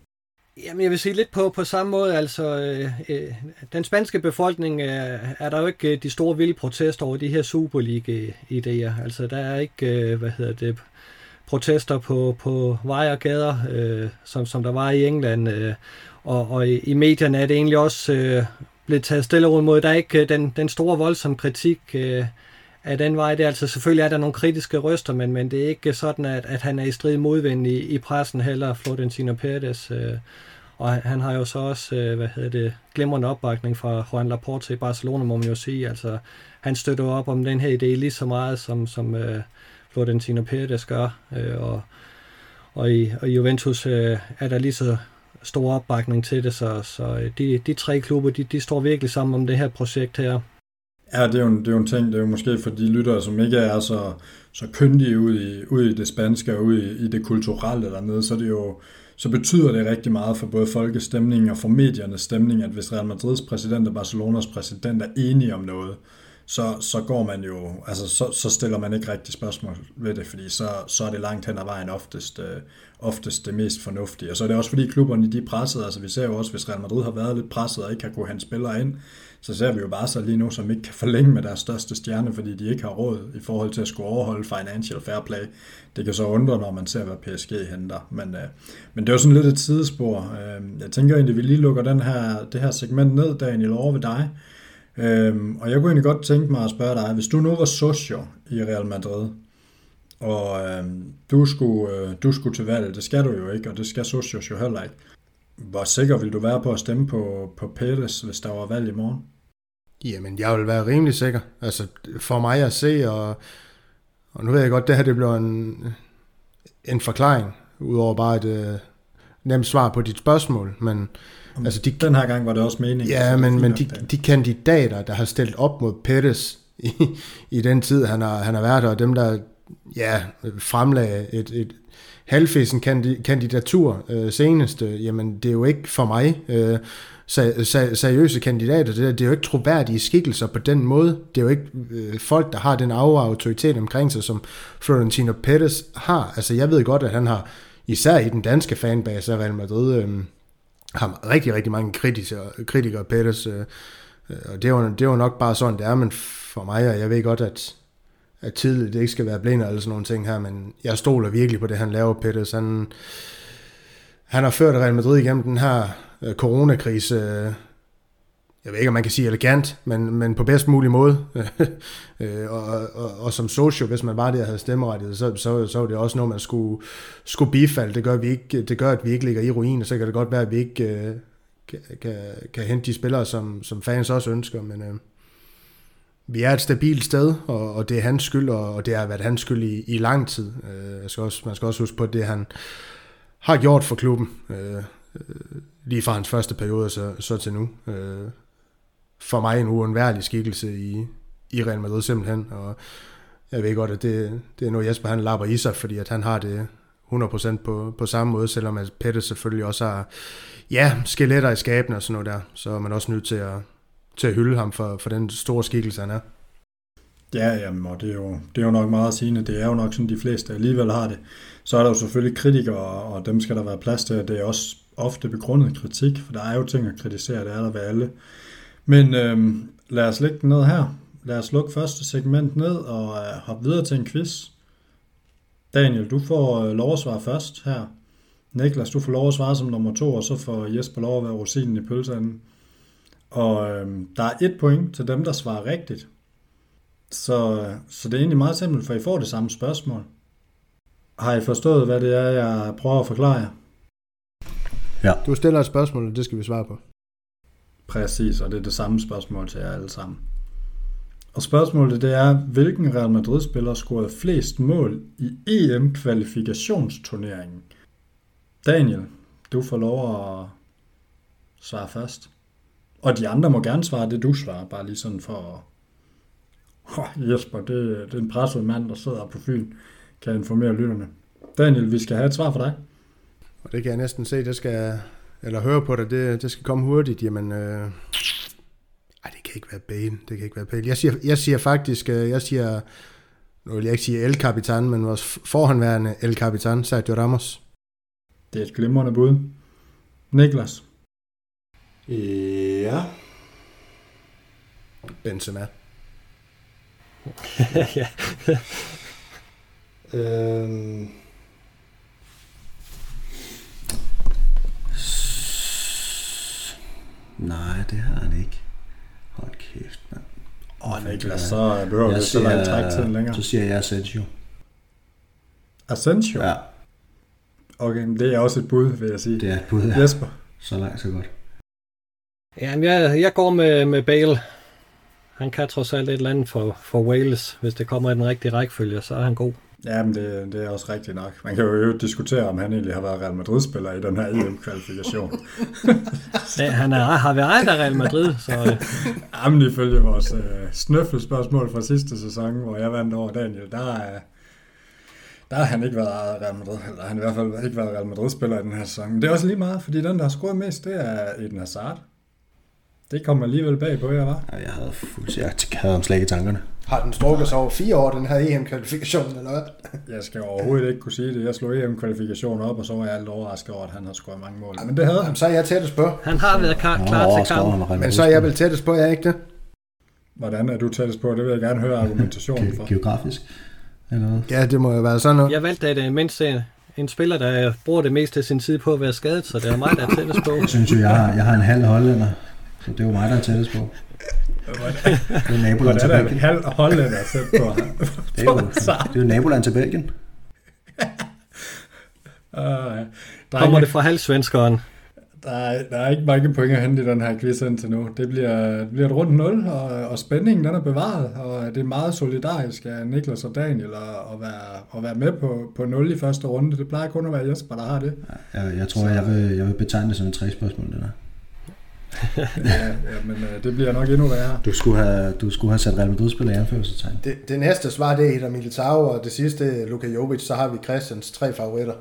Jamen, jeg vil sige lidt på, på samme måde. Altså, øh, øh, den spanske befolkning øh, er der jo ikke øh, de store vilde protester over de her Superliga-idéer. Altså, der er ikke, øh, hvad hedder det, protester på, på veje og gader, øh, som, som der var i England. Øh, og, og i, i medierne er det egentlig også øh, blevet taget stille rundt mod. Der er ikke øh, den, den store voldsomme kritik øh, af den vej. Det er altså selvfølgelig er der nogle kritiske røster, men, men det er ikke sådan, at, at han er i strid modvind i, i pressen heller, Florentino Pérez. Øh, og han har jo så også, øh, hvad hedder det, glimrende opbakning fra Juan Laporte i Barcelona, må man jo sige. Altså, han støtter op om den her idé lige så meget, som, som øh, Florentino Pérez gør, øh, og, og, i, og i Juventus øh, er der lige så stor opbakning til det, så, så øh, de, de tre klubber, de, de står virkelig sammen om det her projekt her. Ja, det er, jo en, det er jo en ting, det er jo måske for de lyttere, som ikke er så, så kyndige ud i, ud i det spanske og ud i, i det kulturelle dernede, så det jo så betyder det rigtig meget for både folkestemningen og for mediernes stemning, at hvis Real Madrids præsident og Barcelonas præsident er enige om noget, så, så går man jo, altså så, så stiller man ikke rigtig spørgsmål ved det, fordi så, så er det langt hen ad vejen oftest, øh, oftest det mest fornuftige. Og så er det også fordi klubberne de er presset, altså vi ser jo også, hvis Real Madrid har været lidt presset og ikke har kunnet hente spillere ind, så ser vi jo bare så lige nu, som ikke kan forlænge med deres største stjerne, fordi de ikke har råd i forhold til at skulle overholde financial fair play. Det kan så undre, når man ser, hvad PSG henter. Men, øh, men det er jo sådan lidt et sidespor. Øh, jeg tænker egentlig, at vi lige lukker den her, det her segment ned, Daniel, over ved dig. Øhm, og jeg kunne egentlig godt tænke mig at spørge dig, hvis du nu var socio i Real Madrid, og øhm, du, skulle, øh, du skulle til valg, det skal du jo ikke, og det skal socios jo heller ikke. Hvor sikker vil du være på at stemme på, på Pérez, hvis der var valg i morgen? Jamen, jeg vil være rimelig sikker. Altså, for mig at se, og, og nu ved jeg godt, det her det bliver en, en forklaring, udover bare et øh, nemt svar på dit spørgsmål, men Altså de, den her gang var det også meningen. Ja, men, men de, de kandidater, der har stillet op mod Pettis i, i den tid, han har, han har været der, og dem, der ja, fremlagde et, et halvfæsen kandidatur øh, senest, øh, jamen det er jo ikke for mig øh, seriøse kandidater. Det er, det er jo ikke troværdige skikkelser på den måde. Det er jo ikke øh, folk, der har den autoritet omkring sig, som Florentino Perez har. Altså jeg ved godt, at han har, især i den danske fanbase af Real Madrid, øh, har rigtig, rigtig mange kritikere, kritikere Perez. øh, øh og det var, det var nok bare sådan, det er, men for mig, og jeg ved godt, at, at tidligt det ikke skal være blind eller sådan nogle ting her, men jeg stoler virkelig på det, han laver, Peters. Han, han har ført Real Madrid igennem den her øh, coronakrise øh, jeg ved ikke, om man kan sige elegant, men, men på bedst mulig måde. [laughs] Øh, og, og, og, som socio, hvis man var der og havde stemmerettighed, så, så, så var det også noget, man skulle, skulle bifalde. Det gør, vi ikke, det gør, at vi ikke ligger i ruin, og så kan det godt være, at vi ikke øh, kan, kan, kan hente de spillere, som, som fans også ønsker. Men Øh, vi er et stabilt sted, og, og det er hans skyld, og, og det har været hans skyld i, i lang tid. Uh, jeg skal også, man skal også huske på det, han har gjort for klubben. Uh, lige fra hans første periode så, så til nu. Øh, for mig en uundværlig skikkelse i, i Real Madrid simpelthen, og jeg ved godt, at det, det er noget Jesper han lapper i sig, fordi at han har det 100% på, på samme måde, selvom at Pette selvfølgelig også har ja, skeletter i skabene og sådan noget der, så er man også nødt til at, til at hylde ham for, for den store skikkelse, han er. Ja, jamen, og det er, jo, det er jo nok meget sigende. Det er jo nok sådan, de fleste alligevel har det. Så er der jo selvfølgelig kritikere, og dem skal der være plads til. Det er også ofte begrundet kritik, for der er jo ting at kritisere, det er der ved alle. Men øh, lad os lægge den ned her. Lad os lukke første segment ned og øh, hoppe videre til en quiz. Daniel, du får øh, lov at svare først her. Niklas, du får lov at svare som nummer to, og så får Jesper lov at være rosinen i pølseanden. Og øh, der er et point til dem, der svarer rigtigt. Så, øh, så det er egentlig meget simpelt, for I får det samme spørgsmål. Har I forstået, hvad det er, jeg prøver at forklare jer? Ja. Du stiller et spørgsmål, og det skal vi svare på. Præcis, og det er det samme spørgsmål til jer alle sammen. Og spørgsmålet det er, hvilken Real Madrid-spiller scorede flest mål i EM-kvalifikationsturneringen? Daniel, du får lov at svare først. Og de andre må gerne svare det, du svarer, bare lige sådan for at... Oh, Jesper, det, det er en presset mand, der sidder på Fyn, kan informere lytterne. Daniel, vi skal have et svar for dig. Og det kan jeg næsten se, det skal, eller høre på det, det, det skal komme hurtigt, jamen... Øh, ej, det kan ikke være Bale, det kan ikke være Bale. Jeg siger, jeg siger faktisk, øh, jeg siger, nu vil jeg ikke sige El Capitan, men vores forhåndværende El Capitan, Sergio Ramos. Det er et glimrende bud. Niklas. Ja. Benzema. [laughs] ja. øhm, Nej, det har han ikke. Hold kæft, mand. Åh, oh, Niklas, så behøver du så langt træk til længere. Så siger jeg Asensio. Asensio? Ja. Okay, men det er også et bud, vil jeg sige. Det er et bud, ja. Jesper? Så langt, så godt. Ja, jeg, jeg går med, med Bale. Han kan trods alt et eller andet for, for Wales. Hvis det kommer i den rigtige rækkefølge, så er han god. Ja, men det, det er også rigtigt nok. Man kan jo diskutere, om han egentlig har været Real Madrid-spiller i den her EM-kvalifikation. [laughs] ja, han er, har været ejet af Real Madrid, så... Øh. [laughs] Jamen, ifølge vores øh, snøffelspørgsmål fra sidste sæson, hvor jeg vandt over Daniel, der er, der har han ikke været Real Madrid, eller han i hvert fald ikke været Real Madrid-spiller i den her sæson. Men det er også lige meget, fordi den, der har scoret mest, det er Eden Hazard. Det kommer alligevel bag på jer, var? Ja, jeg havde fuldstændig, jeg havde ham slet ikke i tankerne. Har den strukket sig over fire år, den her EM-kvalifikation, eller hvad? Jeg skal overhovedet ikke kunne sige det. Jeg slog EM-kvalifikationen op, og så var jeg alt overrasket over, at han har scoret mange mål. Men det havde han. Så er jeg tættest på. Han har været klar, klar til kampen. Men så er jeg vel tættest på, jeg ikke det? Hvordan er du tættest på? Det vil jeg gerne høre argumentationen for. Geografisk? Eller hvad? Ja, det må jo være sådan noget. Jeg valgte, at øh, mindst en spiller, der bruger det meste af sin tid på at være skadet, så det er mig, der er tættest på. Jeg [laughs] synes jo, jeg har, jeg har en halv hollænder, så det er jo mig, der er tættest på. Det er naboland til Belgien. Hvordan er det hollænder tæt på? det, er jo, [laughs] det er jo naboland til Belgien. [laughs] Uh, der Kommer det fra halvsvenskeren? Der er, der er ikke mange point at hente i den her quiz indtil nu. Det bliver, det bliver et rundt 0, og, og spændingen den er bevaret, og det er meget solidarisk af Niklas og Daniel at, at, være, at være med på, på 0 i første runde. Det plejer kun at være Jesper, der har det. Jeg, jeg tror, Så, jeg, vil, jeg vil betegne det som et tre-spørgsmål, det der. Ja, ja, men uh, det bliver nok endnu værre. Du skulle have, du skulle have sat Real Madrid-spiller i anførselstegn. Det, det næste svar, det er Eder Militao, og det sidste Luka Jovic, så har vi Christians tre favoritter.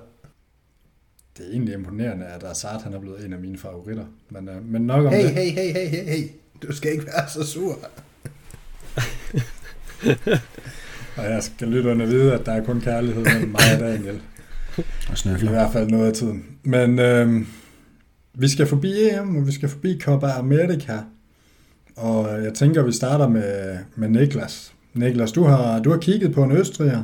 Det er egentlig imponerende, at Azard han er blevet en af mine favoritter. Men, uh, men nok om hey, det. Hey, hey, hey, hey, hey. Du skal ikke være så sur. [laughs] og jeg skal lytterne vide, at der er kun kærlighed mellem mig og Daniel. Og snøfler. I hvert fald noget af tiden. Men øh, vi skal forbi EM, og vi skal forbi Copa America. Og jeg tænker, vi starter med, med Niklas. Niklas, du har, du har kigget på en Østriger,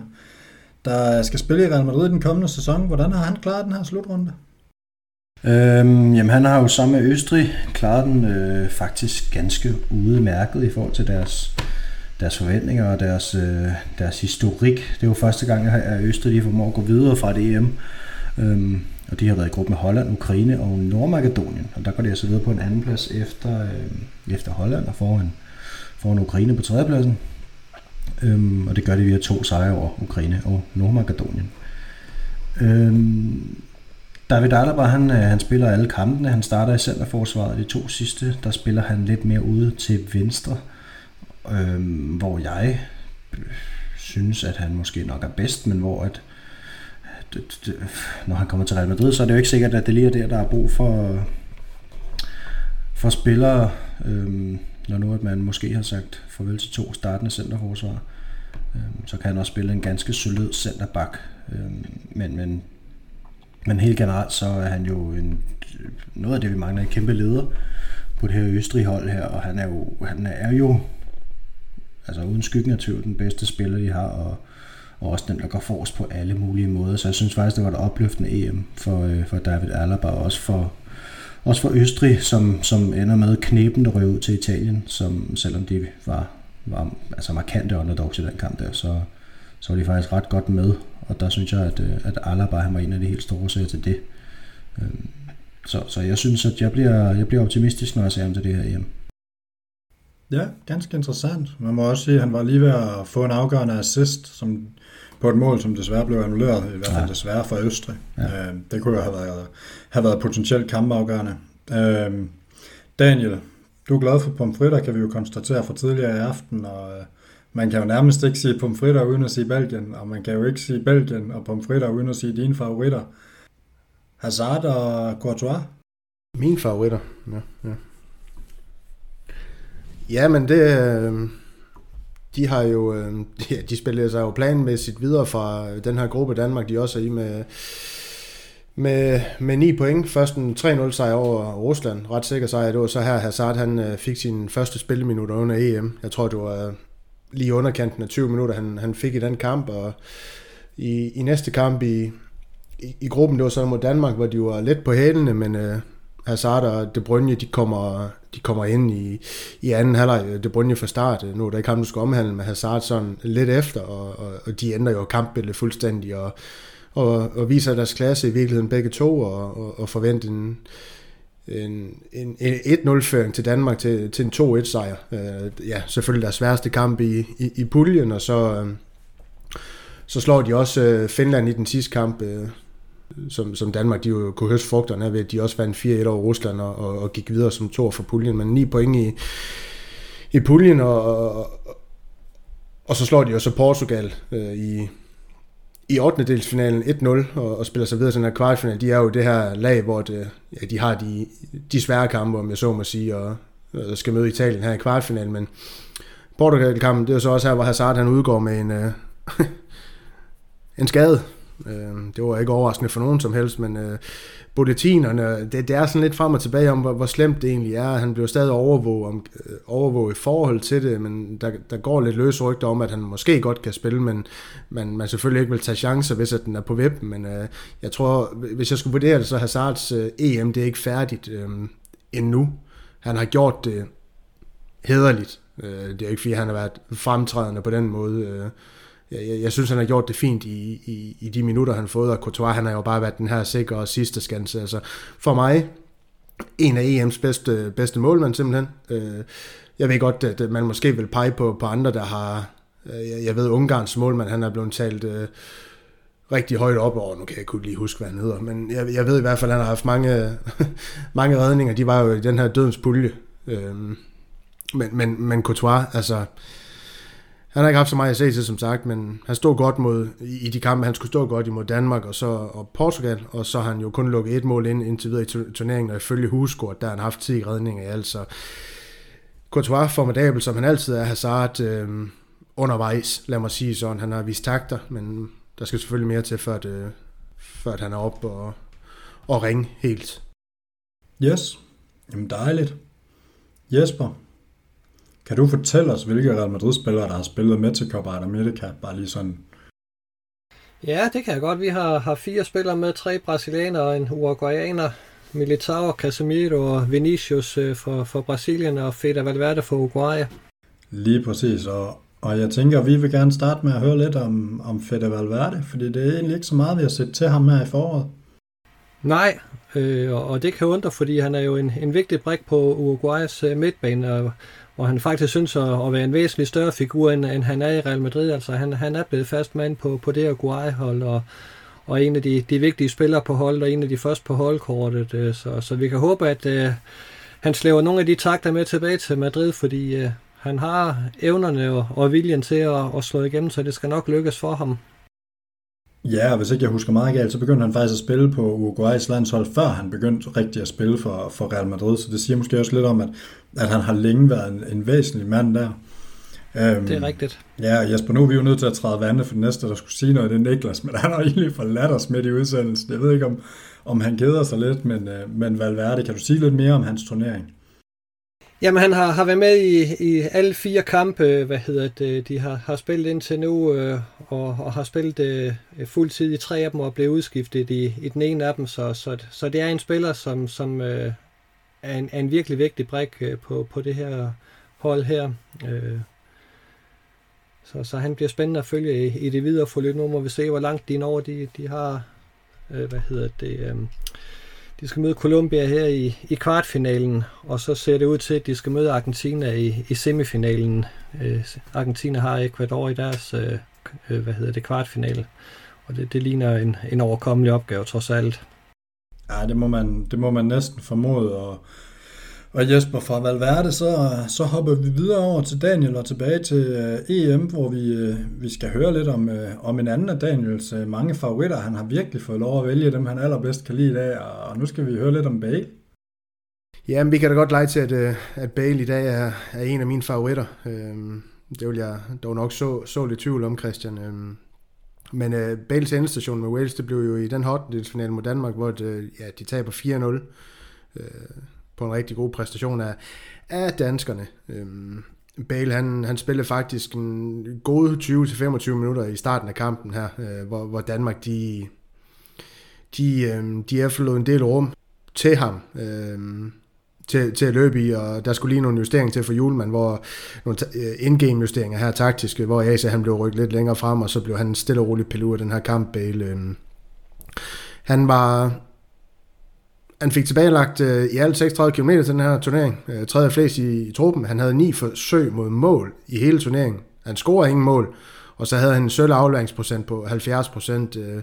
der skal spille i Real Madrid den kommende sæson. Hvordan har han klaret den her slutrunde? Øhm, jamen han har jo sammen med Østrig klaret den øh, faktisk ganske udmærket i forhold til deres, deres forventninger og deres, øh, deres historik. Det er jo første gang, at Østrig de formår at gå videre fra det EM. Øhm, og de har været i gruppe med Holland, Ukraine og Nordmakedonien. Og der går de altså videre på en anden plads efter, øh, efter Holland og foran, foran Ukraine på tredjepladsen. Øhm, og det gør de via to sejre over Ukraine og Nordmakedonien. Øhm, David Alaba, han, øh, han spiller alle kampene. Han starter i centerforsvaret. De to sidste, der spiller han lidt mere ude til venstre. Øhm, hvor jeg synes, at han måske nok er bedst, men hvor at det, det, når han kommer til Real Madrid, så er det jo ikke sikkert, at det lige er der, der er brug for, for spillere, øhm, når nu at man måske har sagt farvel til to startende centerforsvar. Øhm, så kan han også spille en ganske solid centerback. Øhm, men, men, men helt generelt, så er han jo en, noget af det, vi mangler, en kæmpe leder på det her Østrig hold her, og han er jo, han er jo altså uden skyggen af tvivl den bedste spiller, de har, og og også den, der går forrest på alle mulige måder. Så jeg synes faktisk, det var et opløftende EM for, øh, for David Alaba, og også for, også for Østrig, som, som ender med knæben, der røg ud til Italien, som selvom de var, var altså markante underdogs i den kamp der, så, så var de faktisk ret godt med, og der synes jeg, at, øh, at Alaba han var en af de helt store sager til det. Øhm, så, så jeg synes, at jeg bliver, jeg bliver optimistisk, når jeg ser ham til det her EM. Ja, ganske interessant. Man må også sige, at han var lige ved at få en afgørende assist, som på et mål, som desværre blev annulleret, i hvert fald ja. desværre for Østrig. Ja. Øh, det kunne jo have været, have været potentielt kampafgørende. Øh, Daniel, du er glad for pomfritter, kan vi jo konstatere fra tidligere i aften, og øh, man kan jo nærmest ikke sige pomfritter uden at sige Belgien, og man kan jo ikke sige Belgien og pomfritter uden at sige dine favoritter. Hazard og Courtois? Mine favoritter, ja. ja. Ja, men det, øh, de har jo, øh, ja, de spiller sig jo planmæssigt videre fra den her gruppe Danmark, de også er i med, med, med 9 point. Først en 3-0 sejr over Rusland, ret sikker sejr. Det var så her Hazard, han øh, fik sin første spilleminutter under EM. Jeg tror, det var øh, lige underkanten af 20 minutter, han, han fik i den kamp, og i, i næste kamp i, i, i gruppen, det var så mod Danmark, hvor de var lidt på hælene, men øh, Hazard og De Bruyne, de kommer, de kommer ind i, i anden halvleg. De Bruyne fra start. Nu er der ikke ham, du skal omhandle med Hazard sådan lidt efter, og, og, og de ændrer jo kampbilledet fuldstændig, og, og, og viser deres klasse i virkeligheden begge to, og, og, og forventer en, en, en, en 1-0-føring til Danmark til, til en 2-1-sejr. Øh, ja, selvfølgelig deres sværeste kamp i, i, i puljen, og så, øh, så slår de også øh, Finland i den sidste kamp, øh, som, som Danmark de jo kunne høste frugterne af ved, at de også vandt 4-1 over Rusland og, og, og gik videre som to for puljen, men 9 point i, i puljen, og, og, og så slår de jo så Portugal øh, i, i 8. delsfinalen 1-0 og, og spiller sig videre til den her kvartfinal. De er jo det her lag, hvor det, ja, de har de, de svære kampe, om jeg så må sige, og, og skal møde Italien her i kvartfinalen, men Portugal-kampen, det er jo så også her, hvor Hazard han udgår med en, øh, [laughs] en skade. Øh, det var ikke overraskende for nogen som helst, men øh, bulletinerne, det, det er sådan lidt frem og tilbage om, hvor, hvor slemt det egentlig er. Han bliver stadig overvåget, om, øh, overvåget i forhold til det, men der, der går lidt løs rygter om, at han måske godt kan spille, men man, man selvfølgelig ikke vil tage chancer, hvis at den er på web. Men øh, jeg tror, hvis jeg skulle vurdere det, så Hazards øh, EM, det er ikke færdigt øh, endnu. Han har gjort det hederligt. Øh, det er ikke fordi, han har været fremtrædende på den måde. Øh, jeg, jeg, jeg synes, han har gjort det fint i, i, i de minutter, han har fået, og Courtois, han har jo bare været den her sikre og sidste skanse. Altså, for mig, en af EM's bedste, bedste målmænd simpelthen. Øh, jeg ved godt, at man måske vil pege på, på andre, der har... Øh, jeg ved, Ungarns målmand, han er blevet talt øh, rigtig højt op over. Nu kan jeg ikke lige huske, hvad han hedder. Men jeg, jeg ved i hvert fald, at han har haft mange, [laughs] mange redninger. De var jo i den her dødens pulje. Øh, men, men, men Courtois, altså han har ikke haft så meget at se til, som sagt, men han stod godt mod, i de kampe, han skulle stå godt imod Danmark og, så, og Portugal, og så har han jo kun lukket et mål ind indtil videre i turneringen, og ifølge Husgård, der har han haft 10 redninger i alt, så Courtois formidabel, som han altid er, Hazard øh, undervejs, lad mig sige sådan, han har vist takter, men der skal selvfølgelig mere til, før, det, før at han er op og, og ringe helt. Yes, jamen dejligt. Jesper, kan du fortælle os, hvilke Real Madrid-spillere, der har spillet med til Copa America, bare lige sådan? Ja, det kan jeg godt. Vi har, har fire spillere med, tre brasilianere og en uruguayaner. Militao, Casemiro og Vinicius øh, for, for Brasilien og Fede Valverde for Uruguay. Lige præcis, og, og jeg tænker, at vi vil gerne starte med at høre lidt om, om Fede Valverde, fordi det er egentlig ikke så meget, vi har set til ham her i foråret. Nej, øh, og det kan undre, fordi han er jo en, en vigtig brik på Uruguays øh, midtbane, og, hvor han faktisk synes at, at være en væsentlig større figur, end, end han er i Real Madrid. Altså han, han er blevet fast mand på, på det Uruguay-hold, og, og en af de, de vigtige spillere på holdet, og en af de første på holdkortet. Øh, så, så vi kan håbe, at øh, han slæver nogle af de takter med tilbage til Madrid, fordi øh, han har evnerne og, og viljen til at, at slå igennem, så det skal nok lykkes for ham. Ja, og hvis ikke jeg husker meget galt, så begyndte han faktisk at spille på Uruguays landshold, før han begyndte rigtig at spille for, for Real Madrid. Så det siger måske også lidt om, at, at han har længe været en, en væsentlig mand der. Um, det er rigtigt. Ja, Jesper, nu er vi jo nødt til at træde vandet for det næste, der skulle sige noget, det er Niklas, men han har egentlig forladt os midt i udsendelsen. Jeg ved ikke, om, om han keder sig lidt, men, uh, men Valverde, kan du sige lidt mere om hans turnering? Jamen, han har, har været med i, i alle fire kampe, hvad hedder det, de har, har spillet indtil nu, øh, og, og har spillet øh, fuldtid i tre af dem, og blevet udskiftet i, i den ene af dem, så, så, så det er en spiller, som, som øh, er, en, er en virkelig vigtig brik øh, på, på det her hold her. Øh, så, så han bliver spændende at følge i, i det videre forløb. Nu må vi se, hvor langt de når. De, de har, øh, hvad hedder det... Øh, de skal møde Colombia her i, i kvartfinalen, og så ser det ud til, at de skal møde Argentina i, i semifinalen. Øh, Argentina har Ecuador i deres øh, øh, hvad hedder det, kvartfinale, og det, det ligner en, en overkommelig opgave trods alt. Ja, det må man, det må man næsten formode, og og Jesper fra Valverde, så, så hopper vi videre over til Daniel og tilbage til øh, EM, hvor vi, øh, vi skal høre lidt om, øh, om en anden af Daniels mange favoritter. Han har virkelig fået lov at vælge dem, han allerbedst kan lide i dag, og nu skal vi høre lidt om Bale. Ja, men vi kan da godt lege til, at, at Bale i dag er, er en af mine favoritter. Øhm, det vil jeg dog nok så, så lidt tvivl om, Christian. Øhm, men uh, Bales endestation med Wales, det blev jo i den hotdelsfinale mod Danmark, hvor det, ja, de taber 4-0 på en rigtig god præstation af, af danskerne. Øhm, Bale, han, han spillede faktisk en god 20-25 minutter i starten af kampen her, øh, hvor, hvor Danmark, de, de, øh, de efterlod en del rum til ham, øh, til, til at løbe i, og der skulle lige nogle justeringer til for Julemand, hvor nogle indgame øh, in-game justeringer her taktiske, hvor Asa han blev rykket lidt længere frem, og så blev han stille og roligt pillet af den her kamp, Bale. Øhm, han var han fik tilbagelagt øh, i alt 36 km til den her turnering. Øh, tredje flest i, i truppen. Han havde ni forsøg mod mål i hele turneringen. Han scorede ingen mål. Og så havde han en sølv afleveringsprocent på 70 procent. Øh,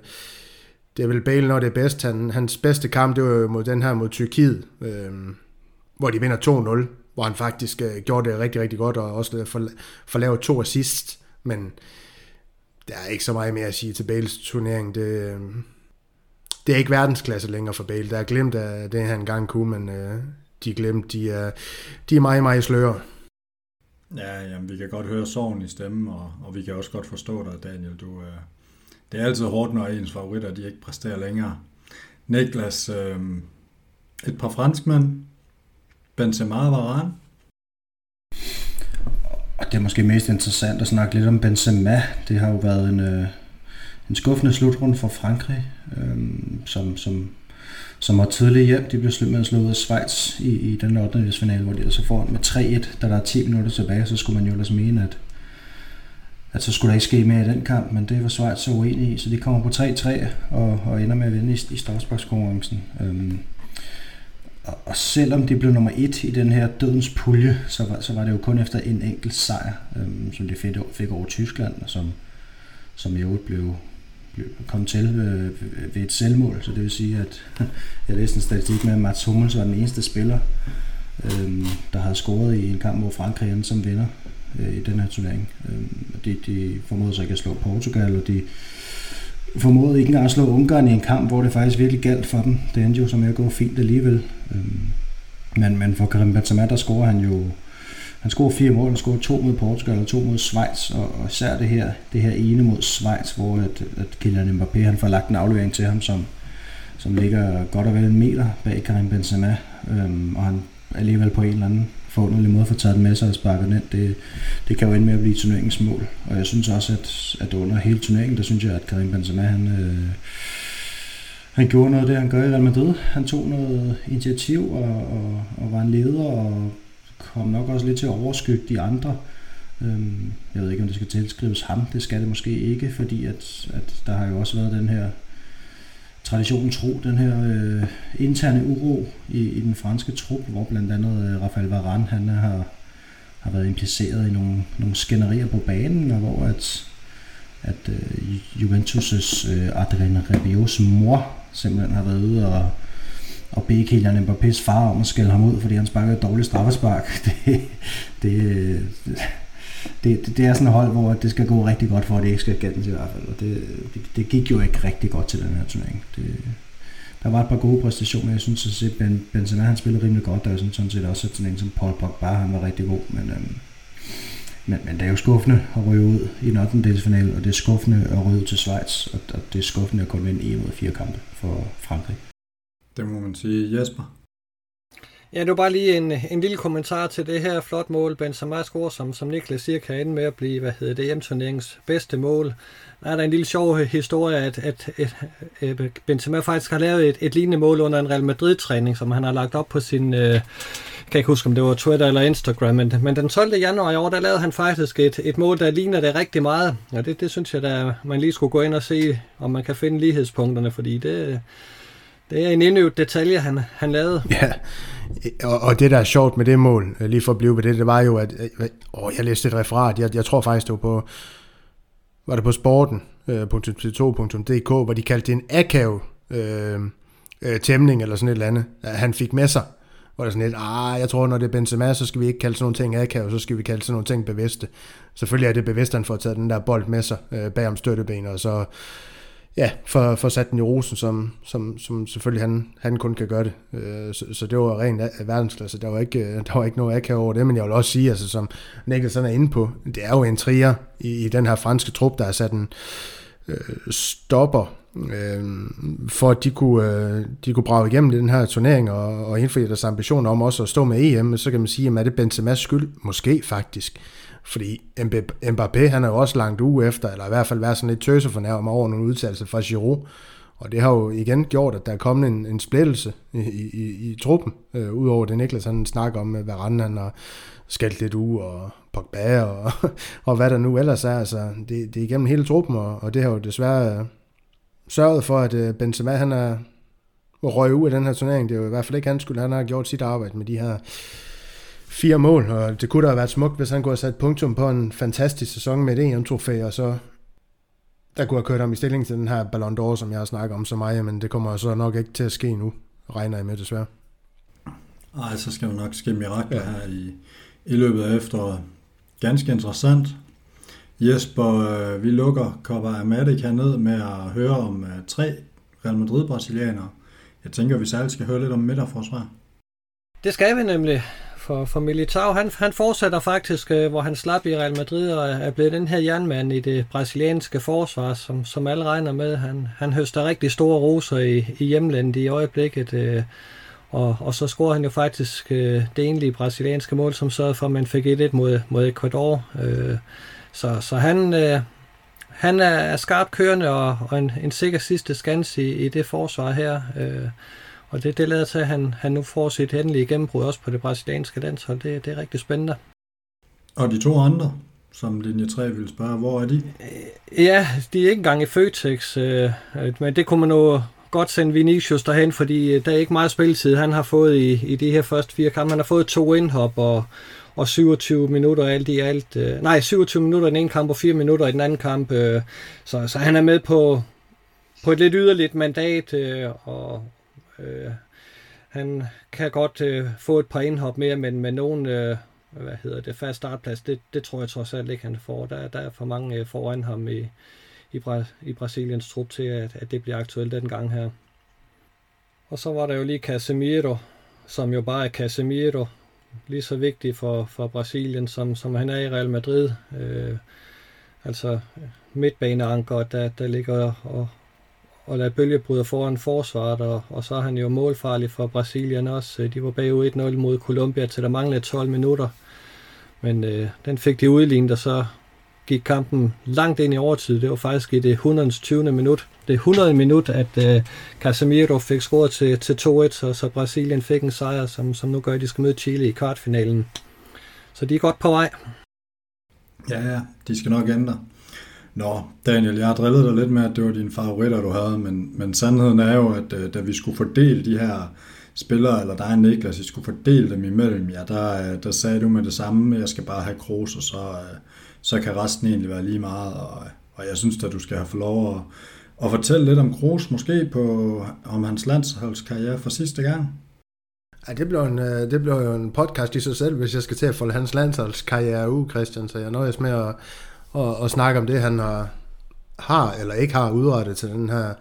det er vel Bale, når det er bedst. Han, hans bedste kamp, det var mod den her mod Tyrkiet, øh, hvor de vinder 2-0, hvor han faktisk øh, gjorde det rigtig, rigtig godt, og også øh, for, for lavet to assist. Men der er ikke så meget mere at sige til Bales turnering. Det, øh, det er ikke verdensklasse længere for Bale. Der er glemt af det, han engang kunne, men øh, de er glemt. De er, de er meget, meget sløre. Ja, jamen, vi kan godt høre sorgen i stemmen, og, og vi kan også godt forstå dig, Daniel. Du, øh, det er altid hårdt, når ens favoritter de ikke præsterer længere. Niklas, øh, et par franskmænd, Benzema og Varane. Og det er måske mest interessant at snakke lidt om Benzema. Det har jo været en, øh, en skuffende slutrunde for Frankrig, øh, som, som, som var tidligt hjem. De blev slået af Schweiz i, i den 8. finale, hvor de altså får med 3-1, da der er 10 minutter tilbage, så skulle man jo ellers mene, at, at så skulle der ikke ske mere i den kamp, men det var Schweiz så uenig i, så de kommer på 3-3 og, og ender med at vinde i, i strafsparkskonkurrencen. Øhm, og, og selvom de blev nummer et i den her dødens pulje, så var, så var det jo kun efter en enkelt sejr, øhm, som de fik, fik over Tyskland, og som, som i øvrigt blev kom til ved, ved et selvmål. Så det vil sige, at [laughs] jeg læste en statistik med, at Mats Hummels var den eneste spiller, øhm, der havde scoret i en kamp, hvor Frankrig som vinder øh, i den her turnering. Øhm, de, de formåede sig ikke at slå Portugal, og de formåede ikke engang at slå Ungarn i en kamp, hvor det faktisk virkelig galt for dem. Det endte jo som jeg går fint alligevel. Øhm, men, men for Karim Benzema, der scorer han jo han scorer fire mål, han scorer to mod Portugal og to mod Schweiz, og, og især det her, det her ene mod Schweiz, hvor at, at Kylian Mbappé han får lagt en aflevering til ham, som, som ligger godt og vel en meter bag Karim Benzema, øhm, og han alligevel på en eller anden forunderlig måde får taget den med sig og sparket den ind. Det, det kan jo ende med at blive turneringens mål. Og jeg synes også, at, at under hele turneringen, der synes jeg, at Karim Benzema, han, øh, han gjorde noget af det, han gør i Real Madrid. Han tog noget initiativ og, og, og var en leder og kom nok også lidt til at overskygge de andre. Øhm, jeg ved ikke, om det skal tilskrives ham. Det skal det måske ikke, fordi at, at der har jo også været den her traditionen tro, den her øh, interne uro i, i den franske trup, hvor blandt andet øh, Rafael Varane han øh, har, har været impliceret i nogle, nogle skænderier på banen, og hvor at, at øh, Juventus' øh, Adrien Rabiot's mor simpelthen har været ude og, og bede Kylian Mbappé's far om at skælde ham ud, fordi han sparker et dårligt straffespark. [laughs] Det, det, det, det, det er sådan et hold, hvor det skal gå rigtig godt for, at det ikke skal gælde i hvert fald. Og det, det, det gik jo ikke rigtig godt til den her turnering. Det, der var et par gode præstationer. Jeg synes, at ben, Benzema han spillede rimelig godt. Der er sådan, sådan set også sådan en som Paul Pogba, han var rigtig god. Men, øhm, men, men det er jo skuffende at ryge ud i en 8. delsfinale, og det er skuffende at ryge ud til Schweiz, og, og det er skuffende at komme ind i mod fire kampe for Frankrig. Det må man sige. Jesper? Ja, det var bare lige en, en lille kommentar til det her flot mål. Benzema scorer, som, som Niklas siger, kan ende med at blive, hvad hedder det, turneringens bedste mål. Der er der en lille sjov historie, at, at, at, at Benzema faktisk har lavet et, et lignende mål under en Real Madrid-træning, som han har lagt op på sin, øh, jeg kan ikke huske, om det var Twitter eller Instagram, men, men den 12. januar i år, der lavede han faktisk et, et mål, der ligner det rigtig meget. Og det, det synes jeg, at man lige skulle gå ind og se, om man kan finde lighedspunkterne, fordi det, det er en indøvet detalje, han, han lavede. Ja, og, og det der er sjovt med det mål, øh, lige for at blive ved det, det var jo, at øh, åh, jeg læste et referat, jeg, jeg tror faktisk, det var på, var det på sporten.t2.dk, øh, hvor de kaldte det en akav øh, øh, tæmning eller sådan et eller andet, han fik med sig. Hvor der sådan lidt, ah, jeg tror, når det er Benzema, så skal vi ikke kalde sådan nogle ting akav, så skal vi kalde sådan nogle ting bevidste. Selvfølgelig er det bevidst, at han får taget den der bold med sig øh, bag om støttebenet, og så ja, for, for sat den i rosen, som, som, som selvfølgelig han, han kun kan gøre det. Øh, så, så det var rent verdensklasse. Der var ikke, øh, der var ikke noget akav over det, men jeg vil også sige, altså, som Nicholson er inde på, det er jo en trier i, i den her franske trup, der er sat en øh, stopper øh, for at de kunne, øh, de kunne brage igennem den her turnering og, og indfri deres ambitioner om også at stå med EM, så kan man sige, at er det Benzema's skyld? Måske faktisk. Fordi Mbappé, han er jo også langt uge efter, eller i hvert fald været sådan lidt tøse for nærmere over nogle udtalelser fra Giroud. Og det har jo igen gjort, at der er kommet en, en splittelse i, i, i, i truppen. Øh, Udover det Niklas han snakker om, hvad Rand han har skældt lidt uge, og Pogba, og, [laughs] og hvad der nu ellers er. Altså, det, det er igennem hele truppen, og, og det har jo desværre øh, sørget for, at øh, Benzema han er, røget ud af den her turnering. Det er jo i hvert fald ikke hans skyld. Han har gjort sit arbejde med de her fire mål, og det kunne da have været smukt, hvis han kunne have sat punktum på en fantastisk sæson med et EM-trofæ, og så der kunne have kørt ham i stilling til den her Ballon d'Or, som jeg har snakket om så meget, men det kommer så nok ikke til at ske nu, regner jeg med desværre. Ej, så skal der nok ske mirakler ja. her i, i løbet af efteråret. Ganske interessant. Jesper, øh, vi lukker Copa America ned med at høre om uh, tre Real Madrid-brasilianere. Jeg tænker, vi særligt skal høre lidt om midterforsvar. Det skal vi nemlig for, for Militao. Han, han fortsætter faktisk, øh, hvor han slap i Real Madrid og er blevet den her jernmand i det brasilianske forsvar, som, som alle regner med. Han, han høster rigtig store roser i, i hjemlandet i øjeblikket. Øh, og, og så scorer han jo faktisk øh, det egentlige brasilianske mål, som sørgede for, at man fik 1-1 mod, mod Ecuador. Øh, så, så han, øh, han er, er skarpt kørende og, og en, en sikker sidste skans i, i det forsvar her. Øh, og det, det lader til, at han, han nu får sit endelige gennembrud også på det brasilianske landshold. Det, det er rigtig spændende. Og de to andre, som linje 3 vil spørge, hvor er de? Øh, ja, de er ikke engang i Føtex, øh, men det kunne man nu godt sende Vinicius derhen, fordi øh, der er ikke meget spilletid, han har fået i, i de her første fire kampe. Han har fået to indhop og, og 27 minutter alt i alt. Øh, nej, 27 minutter i den ene kamp og 4 minutter i den anden kamp. Øh, så, så han er med på, på et lidt yderligt mandat, øh, og øh, han kan godt øh, få et par indhop mere, men med nogen øh, hvad hedder det, fast startplads, det, det tror jeg trods alt ikke, han får. Der, der er for mange øh, foran ham i, i, Bra- i Brasiliens trup til, at, at det bliver aktuelt den gang her. Og så var der jo lige Casemiro, som jo bare er Casemiro, lige så vigtig for, for Brasilien, som, som han er i Real Madrid. Øh, altså midtbaneanker, der, der ligger og, og lade bølgebryder foran forsvaret, og, og så er han jo målfarlig for Brasilien også. De var bagud 1-0 mod Colombia til der manglede 12 minutter. Men øh, den fik de udlignet, og så gik kampen langt ind i overtid. Det var faktisk i det 120. minut. Det 100. minut, at øh, Casemiro fik scoret til, til 2-1, så, så Brasilien fik en sejr, som, som nu gør, at de skal møde Chile i kvartfinalen. Så de er godt på vej. Ja, ja, de skal nok ændre. Nå, Daniel, jeg har drillet dig lidt med, at det var dine favoritter, du havde, men, men sandheden er jo, at øh, da vi skulle fordele de her spillere, eller dig Niklas, I skulle fordele dem imellem, ja, der, øh, der sagde du med det samme, jeg skal bare have Kroos, og så, øh, så kan resten egentlig være lige meget, og, og jeg synes at du skal have få lov at, at fortælle lidt om Kroos, måske på, om hans landsholdskarriere for sidste gang. Ja, det bliver, en, det bliver jo en podcast i sig selv, hvis jeg skal til at folde hans landsholdskarriere ud, Christian, så jeg nøjes med at og, og snakke om det, han har, har eller ikke har udrettet til den her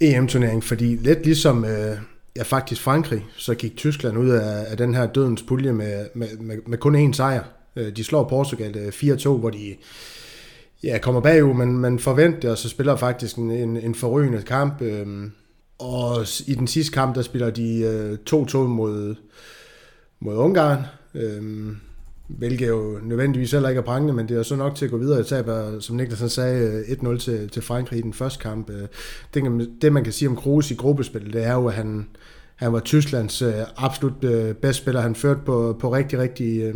EM-turnering, fordi lidt ligesom øh, ja, faktisk Frankrig, så gik Tyskland ud af, af den her dødens pulje med, med, med, med kun én sejr. Øh, de slår Portugal øh, 4-2, hvor de ja, kommer bagud, men man forventer, og så spiller faktisk en, en, en forrygende kamp. Øh, og i den sidste kamp, der spiller de øh, 2-2 mod, mod Ungarn. Øh, hvilket jo nødvendigvis heller ikke er prangende, men det er så nok til at gå videre. i taber, som Niklas sagde, øh, 1-0 til, til Frankrig i den første kamp. Øh, det, det man kan sige om Kroos i gruppespillet, det er jo, at han, han var Tysklands øh, absolut øh, bedste spiller. Han førte på, på rigtig, rigtig øh,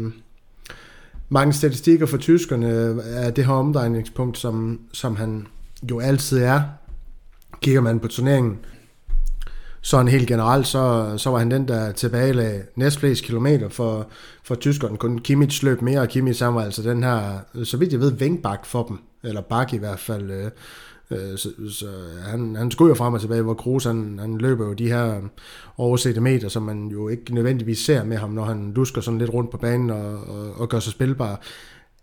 mange statistikker for tyskerne af det her omdrejningspunkt, som, som han jo altid er. Kigger man på turneringen, sådan helt generelt, så, så var han den, der tilbagelagde næstflest kilometer for, for tyskerne. Kun Kimmich løb mere, og Kimmich han var altså den her, så vidt jeg ved, vingbak for dem, eller bak i hvert fald. Øh, øh, så, så han, han skulle jo frem og tilbage, hvor Kroos han, han løber jo de her oversette meter, som man jo ikke nødvendigvis ser med ham, når han lusker sådan lidt rundt på banen og, og, og gør sig spilbar.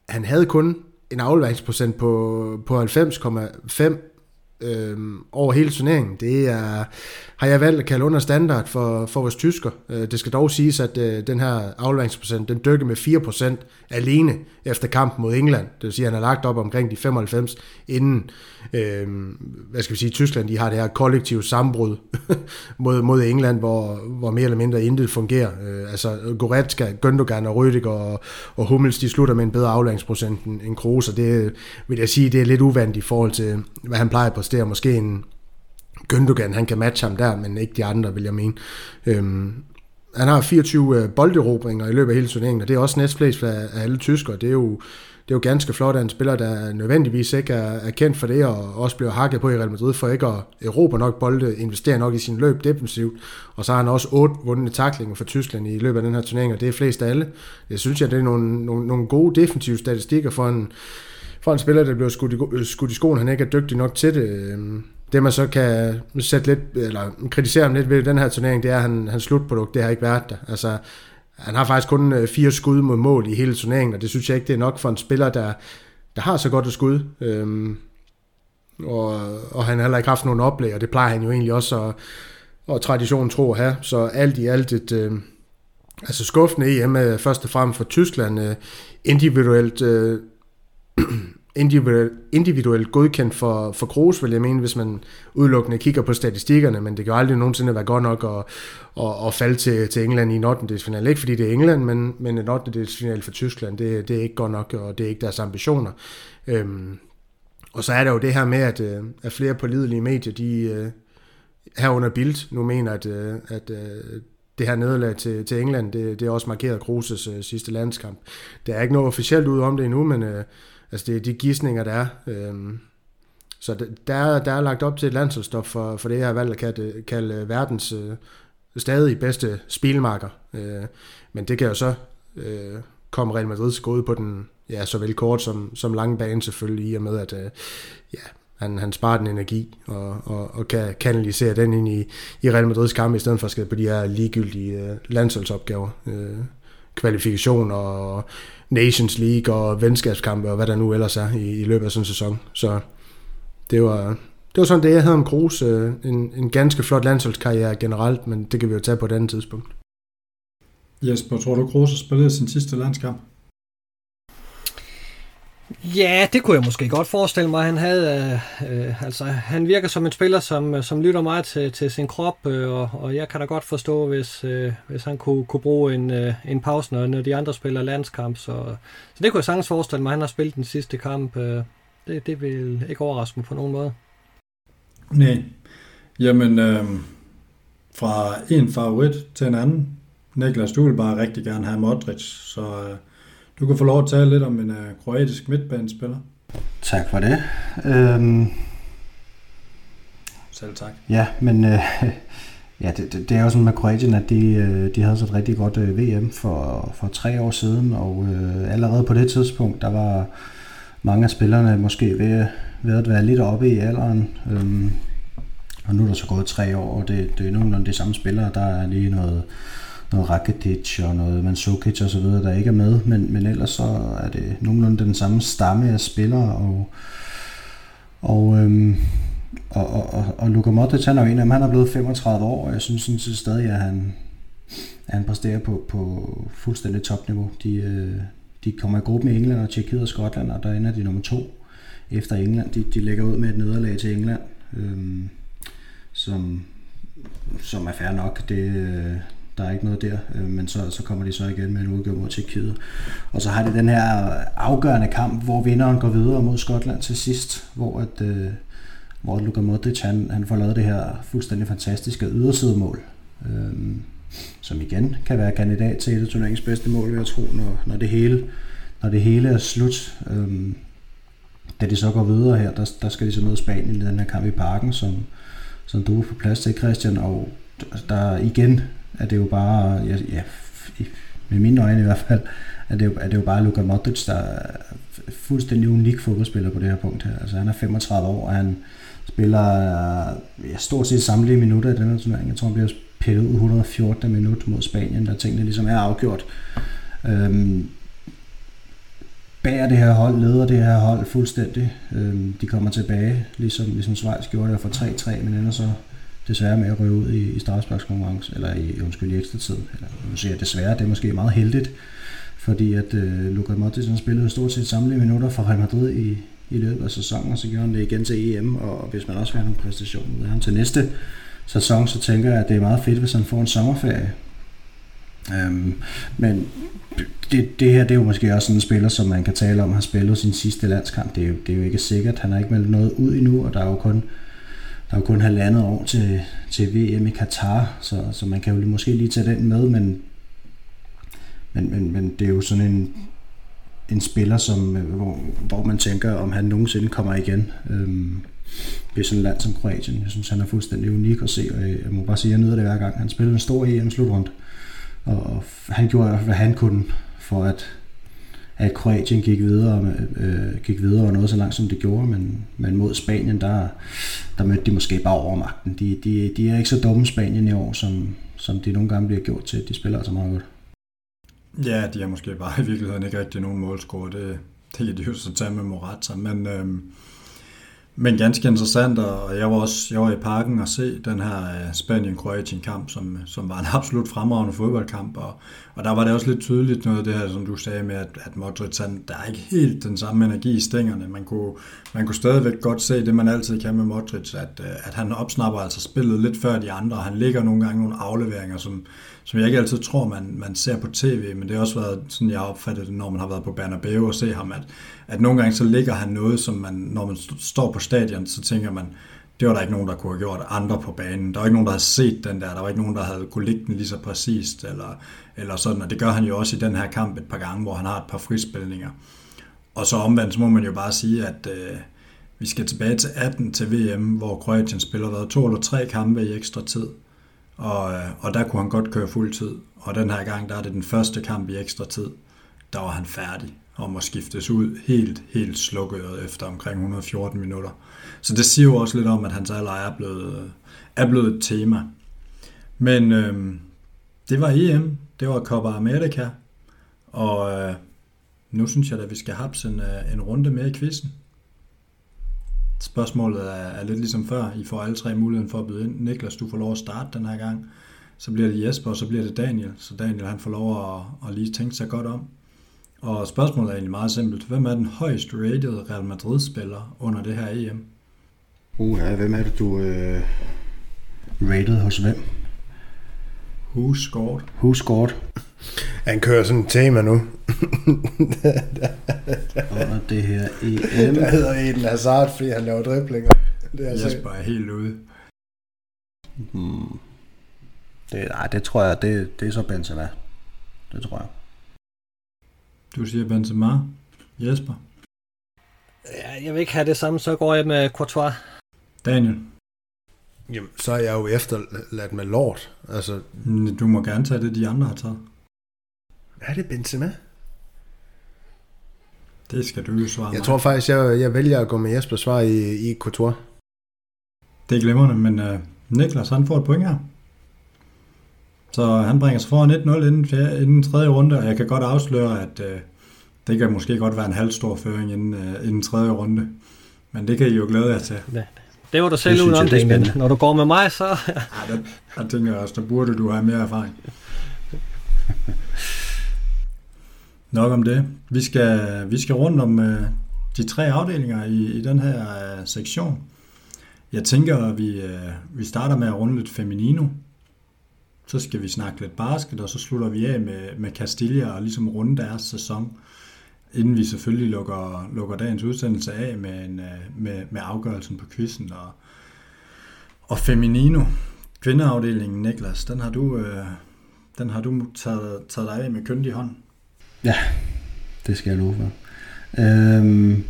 Han havde kun en afleveringsprocent på, på 90,5 øh, over hele turneringen. Det er, har jeg valgt at kalde under standard for, for vores tysker. Øh, det skal dog siges, at øh, den her afleveringsprocent, den dykker med 4% alene efter kampen mod England. Det vil sige, at han har lagt op omkring de 95, inden, øh, hvad skal vi sige, Tyskland, de har det her kollektive sambrud [laughs] mod, mod England, hvor, hvor mere eller mindre intet fungerer. Øh, altså Goretzka, Gündogan og Rüdiger og, og Hummels, de slutter med en bedre afleveringsprocent end, end Kroos, og det vil jeg sige, det er lidt uvandt i forhold til, hvad han plejer at præstere. Måske en, Gündogan, han kan matche ham der, men ikke de andre, vil jeg mene. Øhm, han har 24 øh, bolderobringer i løbet af hele turneringen, og det er også næstflest af, af alle tyskere. Det er jo det er jo ganske flot, at en spiller, der nødvendigvis ikke er, er kendt for det, og også bliver hakket på i Real Madrid, for ikke at erobre nok bolde, investere nok i sin løb defensivt, og så har han også otte vundne taklinger for Tyskland i løbet af den her turnering, og det er flest af alle. Jeg synes, at det er nogle, nogle, nogle gode defensive statistikker for en, for en spiller, der bliver skudt i, øh, skudt i skoen, han ikke er dygtig nok til det. Øhm, det man så kan sætte lidt, eller kritisere ham lidt ved den her turnering, det er, at han, hans slutprodukt, det har ikke været der. Altså, han har faktisk kun øh, fire skud mod mål i hele turneringen, og det synes jeg ikke, det er nok for en spiller, der, der har så godt et skud. Øhm, og, og han har heller ikke haft nogen oplæg, og det plejer han jo egentlig også at, og traditionen tro at have. Så alt i alt et, øh, altså skuffende EM, øh, først og fremmest for Tyskland, øh, individuelt øh, [clears throat] individuelt, individuelt godkendt for, for Kroos, vil jeg mene, hvis man udelukkende kigger på statistikkerne, men det kan jo aldrig nogensinde være godt nok at, at, at falde til, til England i en 8. Ikke fordi det er England, men, men en 8. for Tyskland, det, det er ikke godt nok, og det er ikke deres ambitioner. Øhm, og så er der jo det her med, at, øh, at flere pålidelige medier, de øh, herunder Bild, nu mener, at, øh, at det her nederlag til, til England, det, det er også markeret Kroos' sidste landskamp. Der er ikke noget officielt ud om det endnu, men Altså det er de gissninger, der er. Øhm, så der, der er lagt op til et landsholdsstop for, for det, jeg har valgt at kalde, kalde øh, verdens øh, stadig bedste spilmarker. Øh, men det kan jo så øh, komme Real Madrid gode på den ja, såvel kort som, som lange bane selvfølgelig, i og med at øh, ja, han, han sparer den energi og, og, og kan kanalisere den ind i, i Real Madrids kamp, i stedet for at skal på de her ligegyldige øh, landsholdsopgaver. Øh, kvalifikation og Nations League og venskabskampe og hvad der nu ellers er i, i løbet af sådan en sæson. Så det var, det var sådan det, jeg havde om Kroos. Øh, en, en ganske flot landsholdskarriere generelt, men det kan vi jo tage på et andet tidspunkt. Jesper, tror du, Kroos har spillet sin sidste landskamp? Ja, det kunne jeg måske godt forestille mig. Han havde, øh, øh altså, han virker som en spiller, som, øh, som lytter meget til, til sin krop, øh, og, og jeg kan da godt forstå, hvis, øh, hvis han kunne, kunne bruge en, øh, en pause, når, når de andre spiller landskamp. Så, så det kunne jeg sagtens forestille mig, han har spillet den sidste kamp. Øh, det, det vil ikke overraske mig på nogen måde. Nej. Jamen, øh, fra en favorit til en anden. Niklas, du vil bare rigtig gerne have Modric, så... Øh, du kan få lov at tale lidt om en uh, kroatisk midtbanespiller. Tak for det. Øhm... Selv tak. Ja, men øh, [laughs] ja, det, det, det er jo sådan med Kroatien, at de, øh, de havde så et rigtig godt øh, VM for, for tre år siden, og øh, allerede på det tidspunkt, der var mange af spillerne måske ved, ved at være lidt oppe i alderen. Øhm, og nu er der så gået tre år, og det, det er nogenlunde de samme spillere. Der er lige noget noget Rakitic og noget Mandzukic og så videre, der ikke er med, men, men ellers så er det nogenlunde den samme stamme af spillere, og, og, øhm, og, og, og, og Luka Modric, han er jo en af dem, han er blevet 35 år, og jeg synes sådan set stadig, at han, at han præsterer på, på fuldstændig topniveau. De, øh, de kommer i gruppen i England og Tjekkiet og Skotland, og der ender de nummer to efter England. De, de lægger ud med et nederlag til England, øhm, som, som er fair nok. Det, øh, der er ikke noget der, øh, men så, så kommer de så igen med en udgave mod Tjekkiet. Og så har de den her afgørende kamp, hvor vinderen går videre mod Skotland til sidst, hvor at, øh, hvor Luka Modric han, han får lavet det her fuldstændig fantastiske ydersidemål, øh, som igen kan være kandidat til et af turneringens bedste mål, vil jeg tro, når, når, det, hele, når det hele er slut. Øh, da de så går videre her, der, der skal de så møde Spanien i den her kamp i parken, som, som du er på plads til, Christian, og der igen at det jo bare, ja, ja med mine øjne i hvert fald, at det jo, er det jo bare Luka Modric, der er fuldstændig unik fodboldspiller på det her punkt her. Altså han er 35 år, og han spiller ja, stort set samtlige minutter i den her turnering. Jeg tror, han bliver pillet ud 114 minut mod Spanien, der tingene ligesom er afgjort. Øhm, bærer det her hold, leder det her hold fuldstændig. Øhm, de kommer tilbage, ligesom, ligesom Schweiz gjorde det for 3-3, men ender så desværre med at røve ud i, i straffesparkskonkurrence, eller i, undskyld, i ekstra tid. Eller, nu siger jeg desværre, det er måske meget heldigt, fordi at øh, Luka Modric spillede stort set samtlige minutter for Real Madrid i, i løbet af sæsonen, og så gjorde han det igen til EM, og hvis man også vil have nogle præstationer ud af ham til næste sæson, så tænker jeg, at det er meget fedt, hvis han får en sommerferie. Øhm, men det, det her det er jo måske også sådan en spiller, som man kan tale om, har spillet sin sidste landskamp. Det er jo, det er jo ikke sikkert. Han har ikke meldt noget ud endnu, og der er jo kun der er jo kun halvandet år til, til VM i Katar, så, så man kan jo måske lige tage den med, men, men, men, men det er jo sådan en en spiller, som, øh, hvor, hvor man tænker, om han nogensinde kommer igen. Øhm, ved sådan et land som Kroatien. Jeg synes, han er fuldstændig unik at se, og øh, jeg må bare sige, at jeg nyder det hver gang. Han spillede en stor EM-slutrunde, og, og han gjorde, hvad han kunne for at, at Kroatien gik videre, øh, gik videre og noget så langt, som det gjorde, men, men mod Spanien, der, der mødte de måske bare overmagten. De, de, de er ikke så dumme Spanien i år, som, som de nogle gange bliver gjort til. De spiller altså meget godt. Ja, de har måske bare i virkeligheden ikke rigtig nogen målscore. Det, det kan de jo så tage med Morata, men... Øh men ganske interessant, og jeg var også jeg var i parken og se den her øh, Spanien-Kroatien kamp, som, øh, som var en [laughs] absolut fremragende fodboldkamp, og, og der var det også lidt tydeligt noget af det her, som du sagde med, at, at Modric, han, der er ikke helt den samme energi i stængerne. Man kunne, man kunne stadigvæk godt se det, man altid kan med Modric, at, øh, at han opsnapper altså spillet lidt før de andre, og han ligger nogle gange nogle afleveringer, som, som jeg ikke altid tror, man, man ser på tv, men det har også været sådan, jeg har opfattet det, når man har været på Bernabeu og se ham, at, at nogle gange så ligger han noget, som man, når man står på stadion, så tænker man, det var der ikke nogen, der kunne have gjort andre på banen. Der var ikke nogen, der havde set den der. Der var ikke nogen, der havde kunne ligge den lige så præcist. Eller, eller sådan. Og det gør han jo også i den her kamp et par gange, hvor han har et par frispilninger. Og så omvendt, så må man jo bare sige, at øh, vi skal tilbage til 18 til VM, hvor Kroatien spiller været to eller tre kampe i ekstra tid. Og, øh, og der kunne han godt køre fuld tid. Og den her gang, der er det den første kamp i ekstra tid. Der var han færdig og må skiftes ud helt, helt slukket efter omkring 114 minutter. Så det siger jo også lidt om, at hans alder er blevet, er blevet et tema. Men øh, det var EM, det var Copa America, og øh, nu synes jeg at vi skal have en, øh, en runde mere i quizzen. Spørgsmålet er, er lidt ligesom før. I får alle tre muligheden for at byde ind. Niklas, du får lov at starte den her gang. Så bliver det Jesper, og så bliver det Daniel. Så Daniel han får lov at, at lige tænke sig godt om. Og spørgsmålet er egentlig meget simpelt. Hvem er den højst rated Real Madrid-spiller under det her EM? Uh, ja, hvem er det, du øh, rated hos hvem? Who scored? Who scored? Han kører sådan et tema nu. Under det her EM. Der hedder Eden Hazard, fordi han laver driblinger. Det er Jesper er helt ude. Hmm. Det, nej, det tror jeg, det, det er så Benzema. Det tror jeg. Du siger Benzema. Jesper? Ja, jeg vil ikke have det samme, så går jeg med Courtois. Daniel? Jamen, så er jeg jo efterladt med Lord. Altså... Du må gerne tage det, de andre har taget. Er det Benzema? Det skal du jo svare Jeg mig. tror faktisk, jeg, jeg vælger at gå med Jespers svar i, i Courtois. Det er glimrende, men uh, Niklas han får et point her. Så han bringer sig foran 1-0 inden, fjerde, inden tredje runde, og jeg kan godt afsløre, at uh, det kan måske godt være en halv stor føring inden, uh, inden tredje runde. Men det kan I jo glæde jer til. Ja. Det var du selv det, men når du går med mig, så... ja, der, der tænker jeg også, der burde du have mere erfaring. Nok om det. Vi skal, vi skal rundt om øh, de tre afdelinger i, i den her øh, sektion. Jeg tænker, at vi, øh, vi starter med at runde lidt feminino. Så skal vi snakke lidt basket, og så slutter vi af med, med Castilla og ligesom runde deres sæson. Inden vi selvfølgelig lukker, lukker dagens udsendelse af med, en, øh, med, med afgørelsen på quizzen. Og, og feminino, kvindeafdelingen, Niklas, den har du, øh, den har du taget, taget dig af med kyndig hånd. Ja, det skal jeg love for. Øhm,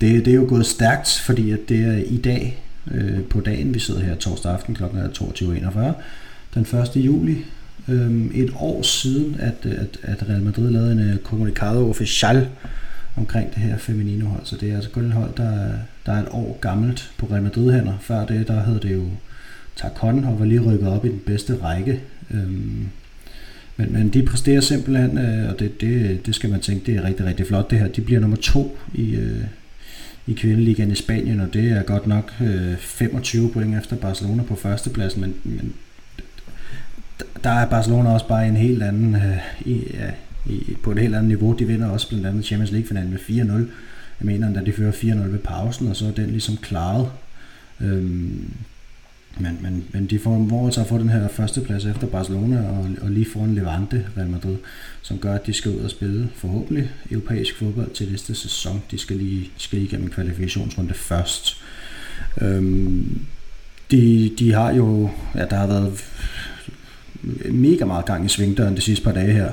det, det er jo gået stærkt, fordi at det er i dag, øh, på dagen, vi sidder her torsdag aften kl. 22.41, den 1. juli, Øhm, et år siden, at, at, at Real Madrid lavede en øh, uh, comunicado official omkring det her feminino hold. Så det er altså kun et hold, der, der er et år gammelt på Real Madrid hænder. Før det, der hed det jo Tarkon og var lige rykket op i den bedste række. Øhm, men, men de præsterer simpelthen, øh, og det, det, det skal man tænke, det er rigtig, rigtig flot det her. De bliver nummer to i, øh, i kvindeligaen i Spanien, og det er godt nok øh, 25 point efter Barcelona på førstepladsen, men, men der er Barcelona også bare en helt anden, øh, i, ja, i, på et helt andet niveau. De vinder også blandt andet Champions League-finalen med 4-0. Jeg mener, at de fører 4-0 ved pausen, og så er den ligesom klaret. Øhm, men, men, men de får, hvor altså få den her førsteplads efter Barcelona og, og lige foran Levante, Real Madrid, som gør, at de skal ud og spille forhåbentlig europæisk fodbold til næste sæson. De skal lige, skal lige igennem kvalifikationsrunde først. Øhm, de, de har jo, ja, der har været mega meget gang i svingdøren de sidste par dage her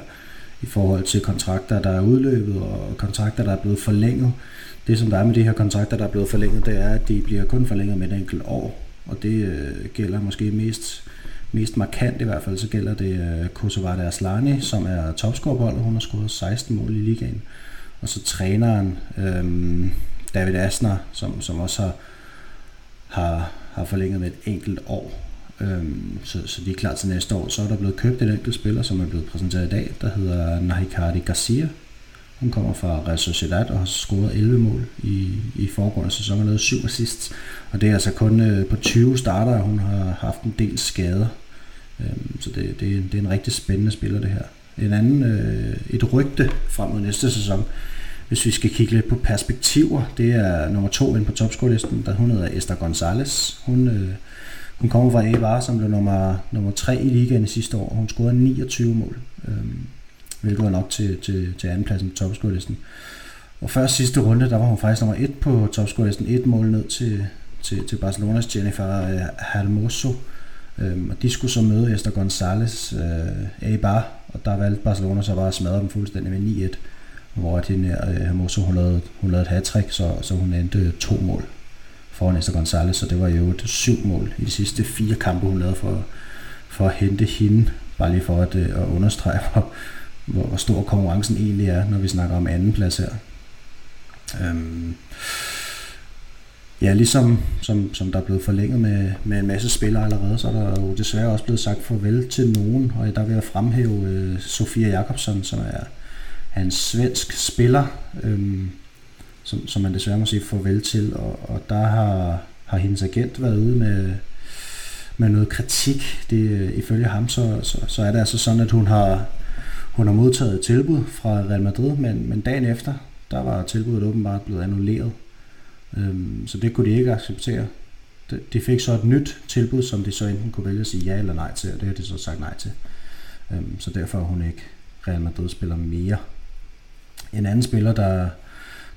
i forhold til kontrakter, der er udløbet og kontrakter, der er blevet forlænget. Det som der er med de her kontrakter, der er blevet forlænget, det er, at de bliver kun forlænget med et enkelt år. Og det øh, gælder måske mest, mest markant i hvert fald, så gælder det øh, Kosovare Aslani, som er topscorerbold, Hun har scoret 16 mål i ligaen. Og så træneren øh, David Asner, som, som også har, har, har forlænget med et enkelt år. Øhm, så, så de er klar til næste år. Så er der blevet købt en enkelt spiller, som er blevet præsenteret i dag, der hedder Nahikari Garcia. Han kommer fra Real Sociedad og har scoret 11 mål i, i foregående sæson og lavet 7 assists. Og det er altså kun øh, på 20 starter, hun har haft en del skader. Øhm, så det, det, det er en rigtig spændende spiller, det her. En anden, øh, et rygte frem mod næste sæson, hvis vi skal kigge lidt på perspektiver, det er nummer to ind på topscore-listen, der hun hedder Esther Gonzalez. Hun, øh, hun kommer fra Eibar, som blev nummer, nummer 3 i ligaen sidste år. Hun scorede 29 mål, Øhm, hvilket var nok til, til, til andenpladsen på topscore-listen. Og før sidste runde, der var hun faktisk nummer 1 på topscore-listen, et mål ned til, til, til Barcelonas Jennifer øh, Hermoso. Øhm, og de skulle så møde Esther Gonzalez øh, Eibar, og der valgte Barcelona så bare at smadre dem fuldstændig med 9-1 hvor hende, øh, Hermoso, hun lavede, hun lavede et hat så, så hun endte to mål foran Esther Gonzalez, så det var jo et syv mål i de sidste fire kampe, hun lavede for, for at hente hende, bare lige for at, øh, at understrege, hvor, hvor, hvor stor konkurrencen egentlig er, når vi snakker om anden plads her. Øhm, ja, ligesom som, som der er blevet forlænget med, med en masse spillere allerede, så er der jo desværre også blevet sagt farvel til nogen, og der vil jeg fremhæve øh, Sofia Jakobsen, som er er en svensk spiller, øhm, som, som man desværre må sige farvel til, og, og der har, har hendes agent været ude med, med noget kritik. Det, øh, ifølge ham, så, så, så er det altså sådan, at hun har, hun har modtaget et tilbud fra Real Madrid, men, men dagen efter, der var tilbuddet åbenbart blevet annulleret. Øhm, så det kunne de ikke acceptere. De, de fik så et nyt tilbud, som de så enten kunne vælge at sige ja eller nej til, og det har de så sagt nej til. Øhm, så derfor er hun ikke Real Madrid-spiller mere. En anden spiller, der,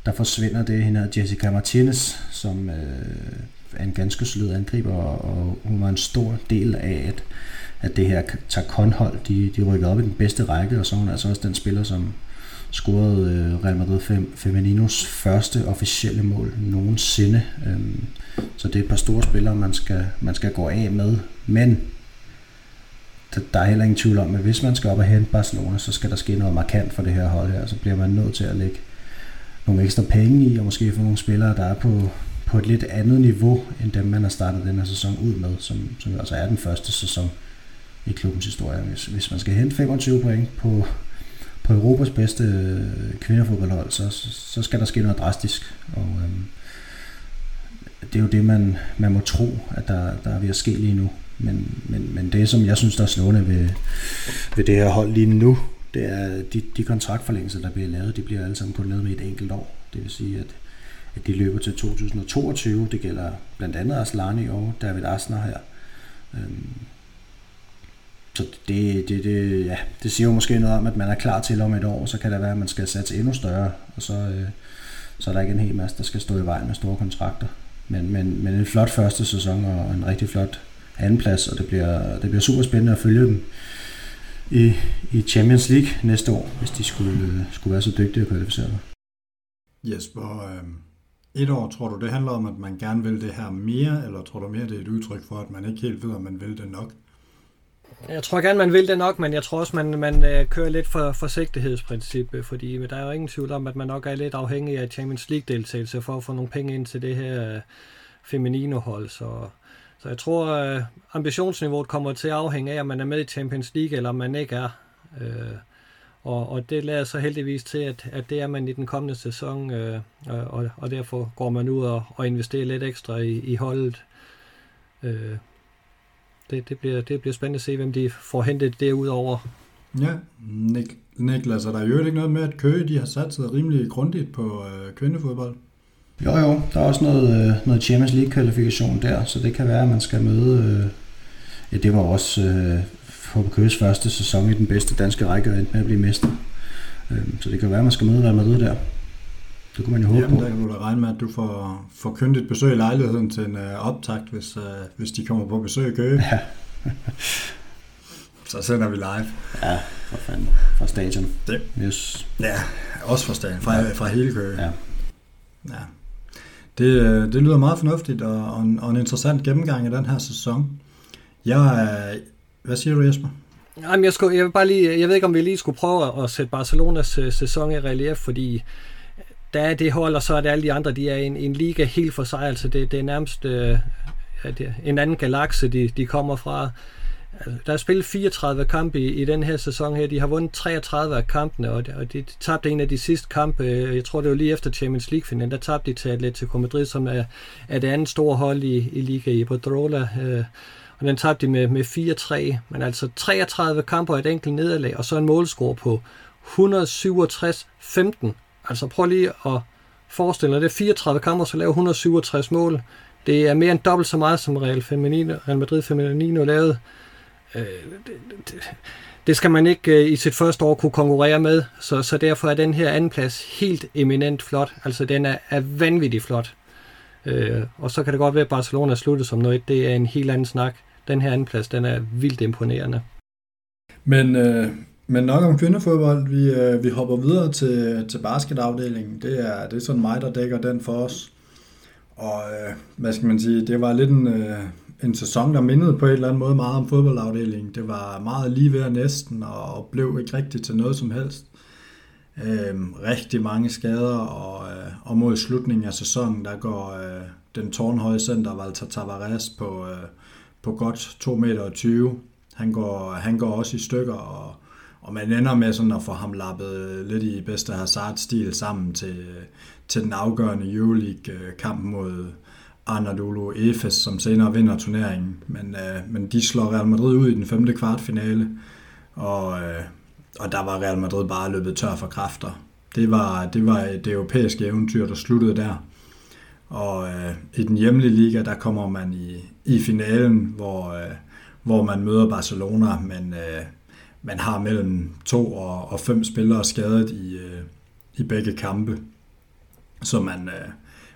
der forsvinder, det er hende Jessica Martinez, som øh, er en ganske solid angriber, og hun var en stor del af, at, at det her tager konhold, de, de rykker op i den bedste række, og så er hun altså også den spiller, som scorede øh, Real Madrid Fem, Femininos første officielle mål nogensinde. Øhm, så det er et par store spillere, man skal, man skal gå af med. Men der er heller ingen tvivl om, at hvis man skal op og hente Barcelona, så skal der ske noget markant for det her hold her. Så bliver man nødt til at lægge nogle ekstra penge i, og måske få nogle spillere, der er på, på et lidt andet niveau, end dem, man har startet den her sæson ud med, som, som altså er den første sæson i klubbens historie. Hvis, hvis man skal hente 25 point på, på Europas bedste øh, kvindefodboldhold, så, så skal der ske noget drastisk. Og øhm, det er jo det, man, man må tro, at der, der er ved at ske lige nu. Men, men, men det, som jeg synes, der er slående ved, ved det her hold lige nu, det er, de, de kontraktforlængelser, der bliver lavet, de bliver alle sammen kun lavet med et enkelt år. Det vil sige, at, at de løber til 2022. Det gælder blandt andet Aslani og David Asner her. Øhm, så det, det, det, ja, det siger jo måske noget om, at man er klar til om et år, så kan det være, at man skal satse endnu større, og så, øh, så er der ikke en hel masse, der skal stå i vejen med store kontrakter. Men, men, men en flot første sæson og en rigtig flot andenplads, og det bliver, det bliver super spændende at følge dem i, i Champions League næste år, hvis de skulle, skulle være så dygtige at kvalificere sig. Jesper, øh, et år, tror du det handler om, at man gerne vil det her mere, eller tror du mere, det er et udtryk for, at man ikke helt ved, om man vil det nok? Jeg tror gerne, man vil det nok, men jeg tror også, man, man øh, kører lidt for forsigtighedsprincip, øh, fordi fordi der er jo ingen tvivl om, at man nok er lidt afhængig af Champions League-deltagelse for at få nogle penge ind til det her øh, feminine Feminino-hold. Så, så jeg tror, ambitionsniveauet kommer til at afhænge af, om man er med i Champions League, eller om man ikke er. Og, og det lader så heldigvis til, at, at det er man i den kommende sæson, og, og derfor går man ud og, og investerer lidt ekstra i, i holdet det, det, bliver, det bliver spændende at se, hvem de får hentet derudover. Ja, Nik, Niklas, er der jo ikke noget med, at Køge de har sat sig rimelig grundigt på øh, kvindefodbold? Jo, jo, der er også noget, øh, noget Champions League-kvalifikation der, så det kan være, at man skal møde... Øh, ja, det var også øh, HB Køges første sæson i den bedste danske række, og endte med at blive mester. Øh, så det kan være, at man skal møde Real Madrid der. Det kunne man jo håbe Jamen, på. der kan du da regne med, at du får, får kyndigt besøg i lejligheden til en uh, optakt, hvis, uh, hvis de kommer på besøg i Køge. Ja. [laughs] så sender vi live. Ja, for fanden. Fra stadion. Det. Yes. Ja, også fra stadion, fra, ja. fra hele Køge. Ja. ja. Det, øh, det lyder meget fornuftigt og, og, en, og en interessant gennemgang af den her sæson. Jeg, hvad siger du, Jesper? Jamen, jeg, skulle, jeg, vil bare lige, jeg ved ikke, om vi lige skulle prøve at sætte Barcelonas øh, sæson i relief, fordi der er det hold, og så er det alle de andre, de er en, en liga helt for sig. Altså, det, det er nærmest øh, ja, det er en anden galakse, de, de kommer fra. Altså, der er spillet 34 kampe i, i den her sæson her. De har vundet 33 af kampene, og de, og de tabte en af de sidste kampe. Jeg tror, det var lige efter Champions League-finalen. Der tabte de til Atletico Madrid, som er, er det andet store hold i, i Liga i Bodrola. Øh, og den tabte de med, med 4-3. Men altså 33 kampe og et enkelt nederlag, og så en målscore på 167-15. Altså prøv lige at forestille dig, det er 34 kampe, så laver 167 mål. Det er mere end dobbelt så meget, som Real, Femenino, Real Madrid Feminino lavede. Øh, det, det, det skal man ikke øh, i sit første år kunne konkurrere med, så, så derfor er den her anden plads helt eminent flot. Altså den er, er vanvittigt flot. Øh, og så kan det godt være, at Barcelona slutter som noget. Det er en helt anden snak. Den her anden plads, den er vildt imponerende. Men, øh, men nok om kvindefodbold. Vi, øh, vi hopper videre til, til basketafdelingen. Det er, det er sådan mig, der dækker den for os. Og øh, hvad skal man sige, det var lidt en, øh, en sæson, der mindede på en eller anden måde meget om fodboldafdelingen. Det var meget lige ved næsten, og blev ikke rigtigt til noget som helst. Øh, rigtig mange skader, og, øh, og mod slutningen af sæsonen, der går øh, den tårnhøje center, Walter Tavares, på, øh, på godt 2,20 meter. Han går, han går også i stykker, og, og man ender med sådan at få ham lappet lidt i bedste Hazard-stil sammen til, til den afgørende Euroleague-kamp mod Anadolu Efes, som senere vinder turneringen. Men, øh, men de slår Real Madrid ud i den femte kvartfinale, og, øh, og der var Real Madrid bare løbet tør for kræfter. Det var, det var det europæiske eventyr, der sluttede der. Og øh, i den hjemlige liga, der kommer man i, i finalen, hvor, øh, hvor man møder Barcelona, men øh, man har mellem to og, og fem spillere skadet i, øh, i begge kampe. Så man, øh,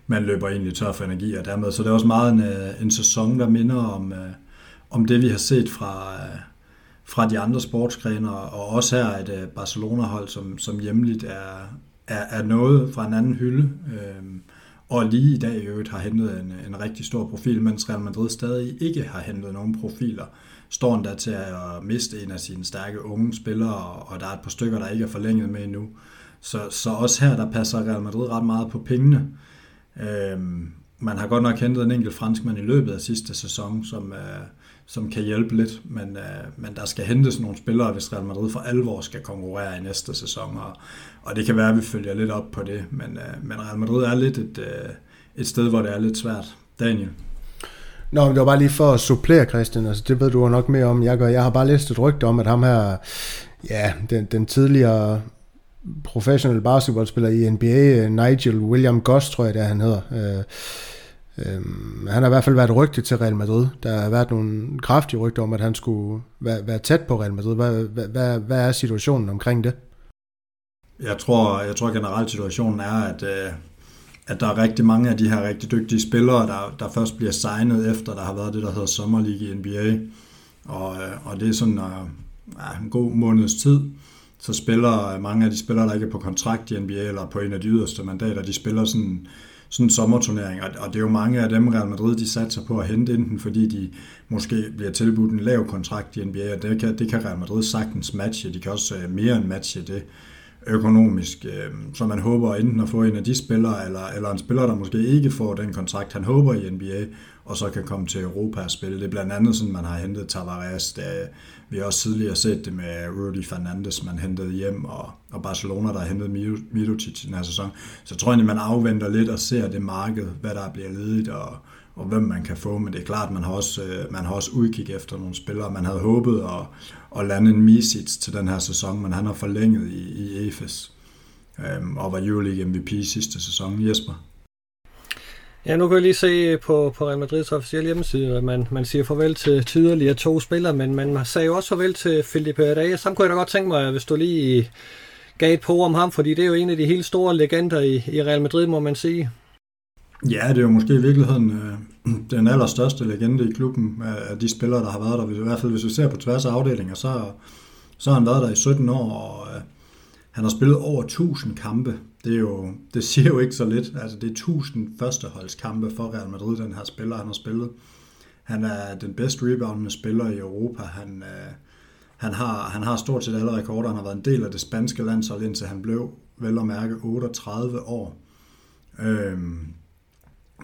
man løber egentlig tør for energi, og dermed så det er også meget en, øh, en sæson, der minder om, øh, om det, vi har set fra, øh, fra de andre sportsgrene, og også her et øh, Barcelona-hold, som, som hjemligt er, er, er noget fra en anden hylde. Øh, og lige i dag i øvrigt har hentet en, en rigtig stor profil, mens Real Madrid stadig ikke har hentet nogen profiler. Står endda til at miste en af sine stærke unge spillere, og der er et par stykker, der ikke er forlænget med endnu. Så, så også her, der passer Real Madrid ret meget på pengene. Øhm, man har godt nok hentet en enkelt franskmand i løbet af sidste sæson, som, øh, som kan hjælpe lidt, men, øh, men der skal hentes nogle spillere, hvis Real Madrid for alvor skal konkurrere i næste sæson, og, og det kan være, at vi følger lidt op på det, men, øh, men Real Madrid er lidt et, øh, et sted, hvor det er lidt svært. Daniel? Nå, men det var bare lige for at supplere, Christian. Altså, det ved du nok mere om. Jeg, gør. jeg har bare læst et rygte om, at ham her, ja, den, den tidligere professionelle basketballspiller i NBA, Nigel William Goss, tror jeg det er, han hedder. Øh, øh, han har i hvert fald været rygtet til Real Madrid. Der har været nogle kraftige rygter om, at han skulle være, være tæt på Real Madrid. Hvad, hvad, hvad, hvad er situationen omkring det? Jeg tror, jeg tror generelt situationen er, at, øh, at der er rigtig mange af de her rigtig dygtige spillere, der, der først bliver signet efter, der har været det, der hedder sommerlig i NBA. Og, øh, og det er sådan uh, en god måneds tid. Så spiller øh, mange af de spillere, der ikke er på kontrakt i NBA, eller på en af de yderste mandater, de spiller sådan, sådan en sommerturnering. Og, og det er jo mange af dem, Real Madrid, de satser på at hente enten, fordi de måske bliver tilbudt en lav kontrakt i NBA, og det kan, det kan Real Madrid sagtens matche. De kan også mere end matche det økonomisk. Øh, så man håber enten at få en af de spillere, eller, eller en spiller, der måske ikke får den kontrakt, han håber i NBA, og så kan komme til Europa og spille. Det er blandt andet sådan, man har hentet Tavares. Det, vi har også tidligere set det med Rudy Fernandes, man hentede hjem, og, og Barcelona, der har hentet Mirotic i den her sæson. Så jeg tror egentlig, man afventer lidt og ser det marked, hvad der bliver ledigt, og, og hvem man kan få, men det er klart, man har også, øh, man har også udkig efter nogle spillere. Man havde håbet at, at lande en Misic til den her sæson, men han har forlænget i, i EFES øhm, og var Euroleague MVP sidste sæson. Jesper? Ja, nu kan jeg lige se på, på Real Madrids officielle hjemmeside, at man, man siger farvel til tydeligere to spillere, men man sagde jo også farvel til Felipe Reyes. Sam kunne jeg da godt tænke mig, hvis du lige gav et på om ham, fordi det er jo en af de helt store legender i, i Real Madrid, må man sige. Ja, det er jo måske i virkeligheden øh, den allerstørste legende i klubben af de spillere, der har været der. I hvert fald hvis vi ser på tværs af afdelinger, så, så har han været der i 17 år, og øh, han har spillet over 1000 kampe. Det, er jo, det siger jo ikke så lidt. Altså, det er 1000 førsteholdskampe for Real Madrid, den her spiller, han har spillet. Han er den bedst reboundende spiller i Europa. Han, øh, han, har, han har stort set alle rekorder. Han har været en del af det spanske landshold, indtil han blev vel at mærke 38 år. Øhm,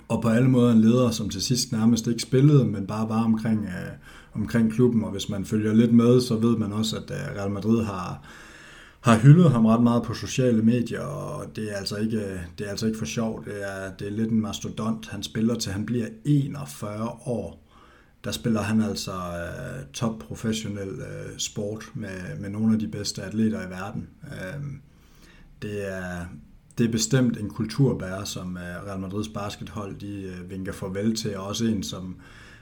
og på alle måder en leder, som til sidst nærmest ikke spillede, men bare var omkring, øh, omkring klubben. Og hvis man følger lidt med, så ved man også, at øh, Real Madrid har, har hyldet ham ret meget på sociale medier, og det er altså ikke, øh, det er altså ikke for sjov. Det er, det er lidt en mastodont. Han spiller til han bliver 41 år der spiller han altså øh, top professionel øh, sport med, med nogle af de bedste atleter i verden. Øh, det, er, det er bestemt en kulturbærer, som øh, Real Madrids baskethold de øh, vinker farvel til, og også en, som,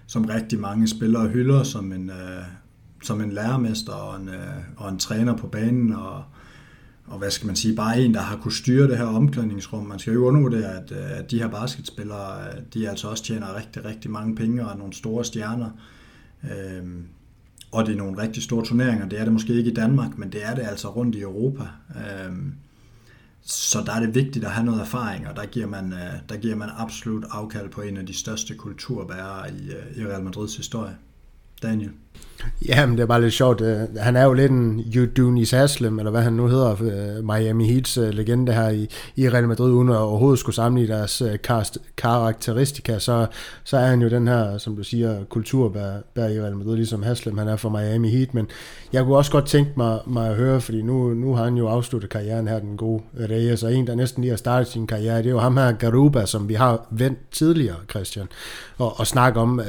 som rigtig mange spillere hylder som en, uh, som en lærermester og en, uh, og en træner på banen, og og hvad skal man sige, bare en, der har kunne styre det her omklædningsrum. Man skal jo ikke undervurdere, at, at de her basketspillere, de altså også tjener rigtig, rigtig mange penge og er nogle store stjerner. Øhm, og det er nogle rigtig store turneringer. Det er det måske ikke i Danmark, men det er det altså rundt i Europa. Øhm, så der er det vigtigt at have noget erfaring, og der giver man, øh, der giver man absolut afkald på en af de største kulturbærere i, øh, i Real Madrids historie. Daniel? Ja, men det er bare lidt sjovt. Øh, han er jo lidt en Udonis Haslem, eller hvad han nu hedder, øh, Miami Heats øh, legende her i, i Real Madrid, uden at overhovedet skulle samle deres karakteristika, så, så er han jo den her, som du siger, kulturbær i Real Madrid, ligesom Haslem, han er for Miami Heat, men jeg kunne også godt tænke mig, mig at høre, fordi nu, nu har han jo afsluttet karrieren her, den gode Reyes, og en, der næsten lige har startet sin karriere, det er jo ham her, Garuba, som vi har vendt tidligere, Christian, og, og snakke om,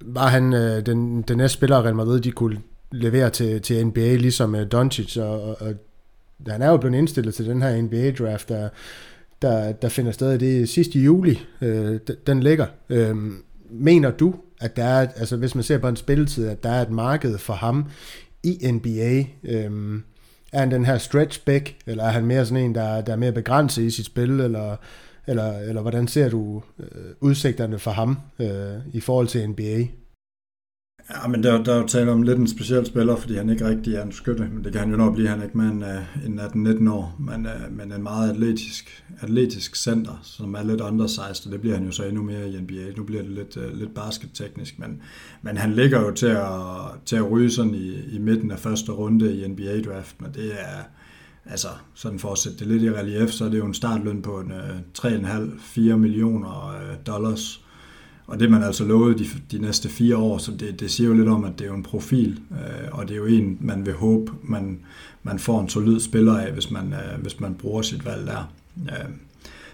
var han øh, den, den næste spiller, Real Madrid, de kunne levere til, til NBA, ligesom øh, Doncic, og, og, og han er jo blevet indstillet til den her NBA-draft, der, der, der finder sted det sidste juli, øh, den ligger. Øh, mener du, at der er, altså hvis man ser på en spilletid, at der er et marked for ham i NBA? Øh, er han den her stretch back, eller er han mere sådan en, der, der er mere begrænset i sit spil, eller eller, eller hvordan ser du øh, udsigterne for ham øh, i forhold til NBA? Ja, men der, der er jo tale om lidt en speciel spiller, fordi han ikke rigtig er en skytte, men det kan han jo nok blive. Han er ikke mere end, uh, en 18-19 år, men, uh, men en meget atletisk, atletisk center, som er lidt undersized, og det bliver han jo så endnu mere i NBA. Nu bliver det lidt, uh, lidt basketteknisk, men, men han ligger jo til at, til at ryge sådan i, i midten af første runde i NBA-draften, og det er, altså sådan for at sætte det lidt i relief, så er det jo en startløn på en, øh, 3,5-4 millioner øh, dollars. Og det man altså lovet de, de næste fire år, så det, det siger jo lidt om, at det er jo en profil, øh, og det er jo en, man vil håbe, man, man får en solid spiller af, hvis man, øh, hvis man bruger sit valg der. Øh,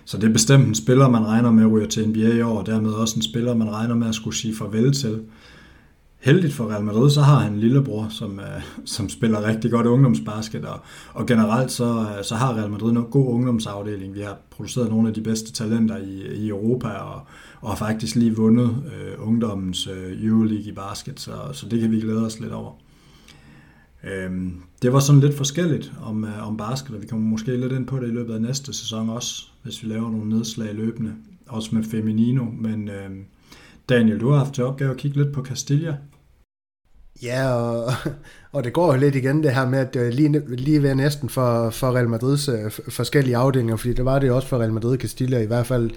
så det er bestemt en spiller, man regner med at ryge til NBA i år, og dermed også en spiller, man regner med at skulle sige farvel til heldigt for Real Madrid, så har han en lillebror, som, øh, som spiller rigtig godt ungdomsbasket, og, og generelt så, øh, så har Real Madrid en god ungdomsafdeling. Vi har produceret nogle af de bedste talenter i, i Europa, og, og har faktisk lige vundet øh, ungdommens øh, Euroleague i basket, så, så det kan vi glæde os lidt over. Øhm, det var sådan lidt forskelligt om, øh, om basket, og vi kommer måske lidt ind på det i løbet af næste sæson også, hvis vi laver nogle nedslag løbende, også med Feminino, men... Øh, Daniel, du har haft til opgave at kigge lidt på Castilla. Ja, og, [laughs] og det går jo lidt igen det her med, at lige, lige ved næsten for, for Real Madrids øh, forskellige afdelinger, fordi det var det også for Real Madrid Castilla, i hvert fald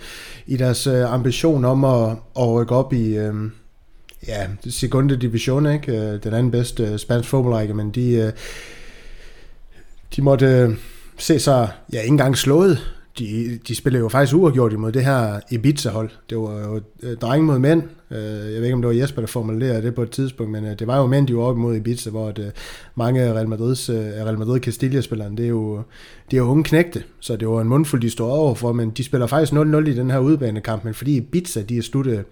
i deres øh, ambition om at, at rykke op i øh, ja, Segunda Division, ikke? Øh, den anden bedste spansk fodboldrække, men de, øh, de måtte øh, se sig ja, ikke engang slået de, de spillede jo faktisk uafgjort imod det her Ibiza-hold. Det var jo øh, dreng mod mænd. Øh, jeg ved ikke, om det var Jesper, der formulerede det på et tidspunkt, men øh, det var jo mænd, de var op imod Ibiza, hvor det, mange af Real, Madrids, Real Madrid Castilla-spillerne, det er jo, det er jo unge knægte, så det var en mundfuld, de stod overfor, men de spiller faktisk 0-0 i den her udbanekamp, men fordi Ibiza, de er sluttet,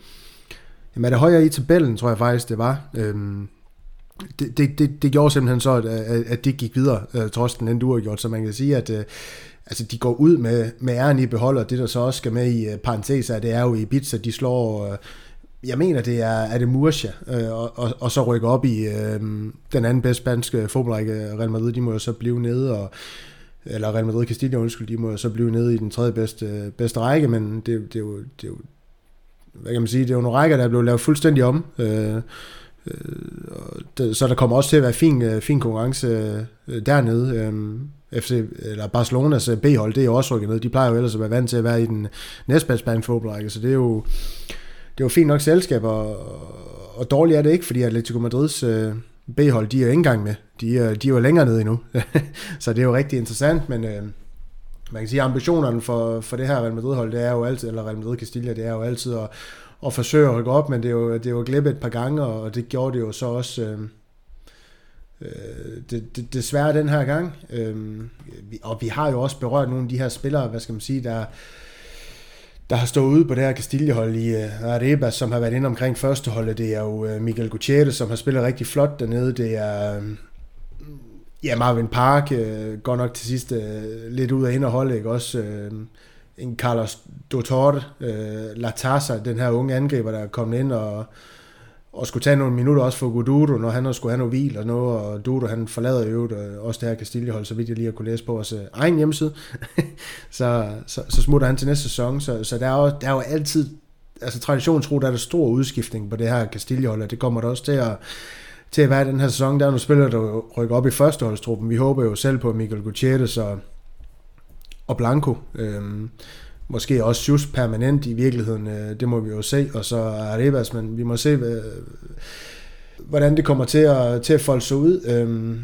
jamen er det højere i tabellen, tror jeg faktisk, det var. Øhm, det, det, det, det gjorde simpelthen så, at, at det gik videre, trods den endte uafgjort, så man kan sige, at altså de går ud med, med æren i behold, og det der så også skal med i øh, uh, parenteser, det er jo i Ibiza, de slår, uh, jeg mener det er, er det Murcia, uh, og, og, og så rykker op i uh, den anden bedste spanske fodboldrække, Real Madrid, de må jo så blive nede, og eller Real Madrid Castilla, undskyld, de må jo så blive nede i den tredje bedste, bedste række, men det, det, er jo, det er jo hvad kan man sige, det er jo nogle rækker, der er blevet lavet fuldstændig om. Øh, så der kommer også til at være fin, fin konkurrence dernede. FC, eller Barcelonas øh, B-hold, det er jo også rykket ned. De plejer jo ellers at være vant til at være i den næstbedste fodboldrække, så det er jo, det er jo fint nok selskab, og, og dårligt er det ikke, fordi Atletico Madrids øh, B-hold, de er jo ikke engang med. De er, de er jo længere nede endnu. [laughs] så det er jo rigtig interessant, men øh, man kan sige, at ambitionerne for, for det her Real Madrid-hold, det er jo altid, eller Real Madrid Castilla, det er jo altid at, at forsøge at rykke op, men det er jo, det er jo glippet et par gange, og det gjorde det jo så også øh, øh, det, det, desværre den her gang. Øh, og vi har jo også berørt nogle af de her spillere, hvad skal man sige, der der har stået ude på det her Castillehold i uh, som har været inde omkring førsteholdet. Det er jo uh, Miguel Gutierrez, som har spillet rigtig flot dernede. Det er øh, ja, Marvin Park, uh, går nok til sidst uh, lidt ud af ind og holde, ikke? Også uh, en Carlos Dotor, uh, Latasa, den her unge angriber, der er kommet ind og og skulle tage nogle minutter også for Gududo, når han skulle have noget hvil og noget, og Dudo han forlader jo øh, også det her Castillehold, så vidt jeg lige har kunne læse på vores øh, egen hjemmeside, [laughs] så, så, så, smutter han til næste sæson, så, så der, er jo, der er jo altid, altså traditionstro, der er der stor udskiftning på det her Castillehold, og det kommer der også til at, til at være den her sæson. Der er nogle spillere, der rykker op i førsteholdstruppen. Vi håber jo selv på Michael Gutierrez og, og Blanco. Øhm, måske også just permanent i virkeligheden, øh, det må vi jo se, og så Arribas, men vi må se, hvordan det kommer til at, til at folde sig ud. Øhm,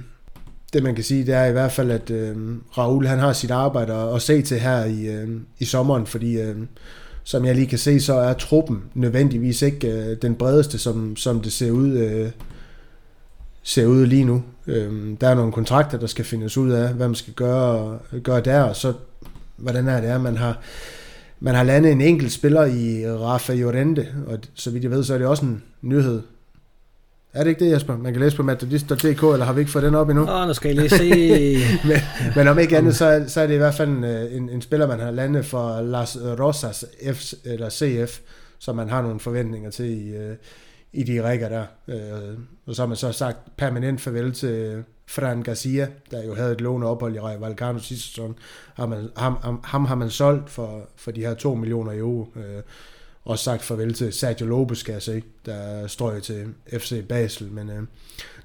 det man kan sige, det er i hvert fald, at øhm, Raul han har sit arbejde at se til her i, øhm, i sommeren, fordi øhm, som jeg lige kan se, så er truppen nødvendigvis ikke øh, den bredeste, som, som det ser ud, øh, ser ud lige nu. der er nogle kontrakter, der skal findes ud af, hvad man skal gøre, gøre der, og så hvordan er det er, man har, man har landet en enkelt spiller i Rafa Llorente, og så vidt jeg ved, så er det også en nyhed. Er det ikke det, Jesper? Man kan læse på matadist.dk, eller har vi ikke fået den op endnu? Åh, nu skal jeg lige se. [laughs] men, men om ikke andet, så, så er det i hvert fald en, en, en spiller, man har landet for Las Rosas F, eller CF, som man har nogle forventninger til i, øh, i de rækker der. Øh, og så har man så sagt permanent farvel til Fran Garcia, der jo havde et låne ophold i Vallecano sidste sæson. Ham, ham, ham, ham har man solgt for, for de her 2 millioner euro. Øh, og sagt farvel til Sergio Lopez, skal jeg se, der står til FC Basel. Men øh,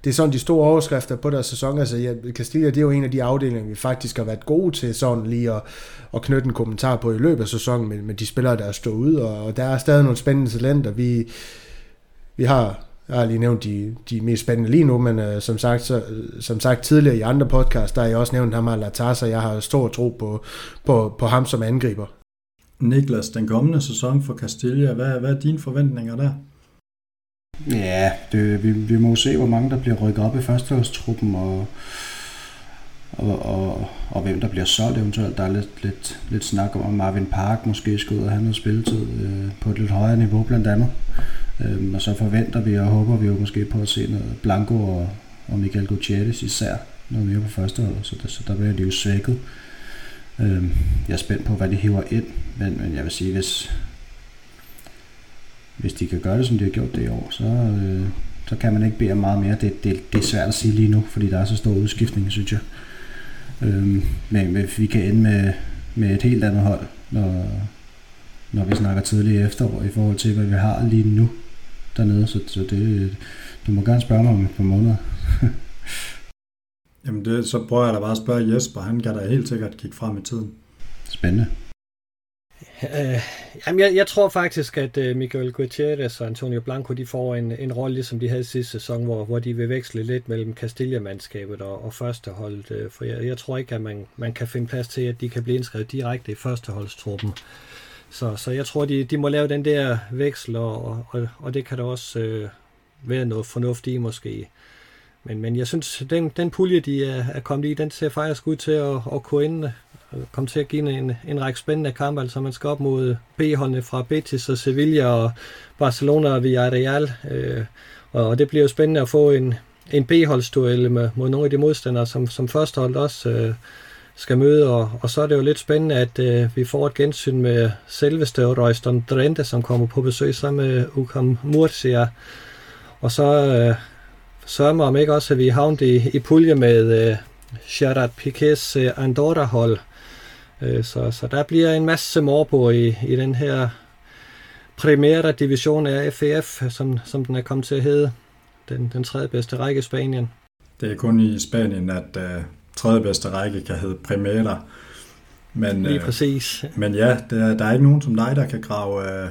det er sådan de store overskrifter på deres sæson. Altså, ja, Castilla, det er jo en af de afdelinger, vi faktisk har været gode til sådan lige at, at knytte en kommentar på i løbet af sæsonen med, med de spillere, der er stået ud. Og, og der er stadig nogle spændende talenter. Vi, vi har jeg har lige nævnt de, de mest spændende lige nu, men uh, som, sagt, så, som sagt tidligere i andre podcasts, der har jeg også nævnt ham her Latasa. Jeg har stor tro på, på, på ham som angriber. Niklas, den kommende sæson for Castilla, hvad, hvad er dine forventninger der? Ja, det, vi, vi må se, hvor mange der bliver rykket op i førsteårstruppen, og, og, og, og hvem der bliver solgt eventuelt. Der er lidt, lidt, lidt snak om, at Marvin Park måske skal ud og have noget spilletid øh, på et lidt højere niveau blandt andet. Øhm, og så forventer vi og håber vi jo måske på at se noget Blanco og, og Miguel Gutierrez især noget mere på første hold, så der, så der bliver de jo svækket. Øhm, jeg er spændt på, hvad de hiver ind, men, men jeg vil sige, hvis, hvis de kan gøre det, som de har gjort det i år, så, øh, så kan man ikke bede om meget mere. Det, det, det er svært at sige lige nu, fordi der er så stor udskiftning, synes jeg. Øhm, men, hvis vi kan ende med, med et helt andet hold, når, når vi snakker tidligere efterår, i forhold til, hvad vi har lige nu dernede, så, så det, du må gerne spørge mig om et par måneder. [laughs] Jamen det, så prøver jeg da bare at spørge Jesper, han kan da helt sikkert kigge frem i tiden. Spændende. Uh, jamen jeg, jeg tror faktisk, at uh, Miguel Gutierrez og Antonio Blanco de får en, en rolle, ligesom de havde sidste sæson, hvor, hvor de vil veksle lidt mellem Castilla-mandskabet og, og førsteholdet. Uh, for jeg, jeg tror ikke, at man, man kan finde plads til, at de kan blive indskrevet direkte i førsteholdstruppen. Så, så jeg tror, de, de må lave den der veksel, og, og, og det kan der også øh, være noget fornuftigt i måske. Men, men jeg synes, den, den pulje, de er, er kommet i, den ser faktisk ud til at, at kunne ind, øh, komme til at give en, en række spændende kampe. Altså man skal op mod øh, B-holdene fra Betis og Sevilla og Barcelona og Villarreal. Øh, og det bliver jo spændende at få en, en B-holdsduel med, mod nogle af de modstandere, som, som førstehold også øh, skal møde, og, og så er det jo lidt spændende, at øh, vi får et gensyn med selveste Royston Drente, som kommer på besøg sammen med Ukam Murcia. Og så øh, sørger man om ikke også, at vi havnet i, i pulje med øh, Gerard Piquets øh, Andorra-hold. Øh, så, så der bliver en masse morbo i, i den her primære Division af FAF, som, som den er kommet til at hedde. Den, den tredje bedste række i Spanien. Det er kun i Spanien, at øh, tredje bedste række kan hedde Primera. Men, Lige præcis. Uh, men ja, der, der er ikke nogen som dig, der kan grave, uh,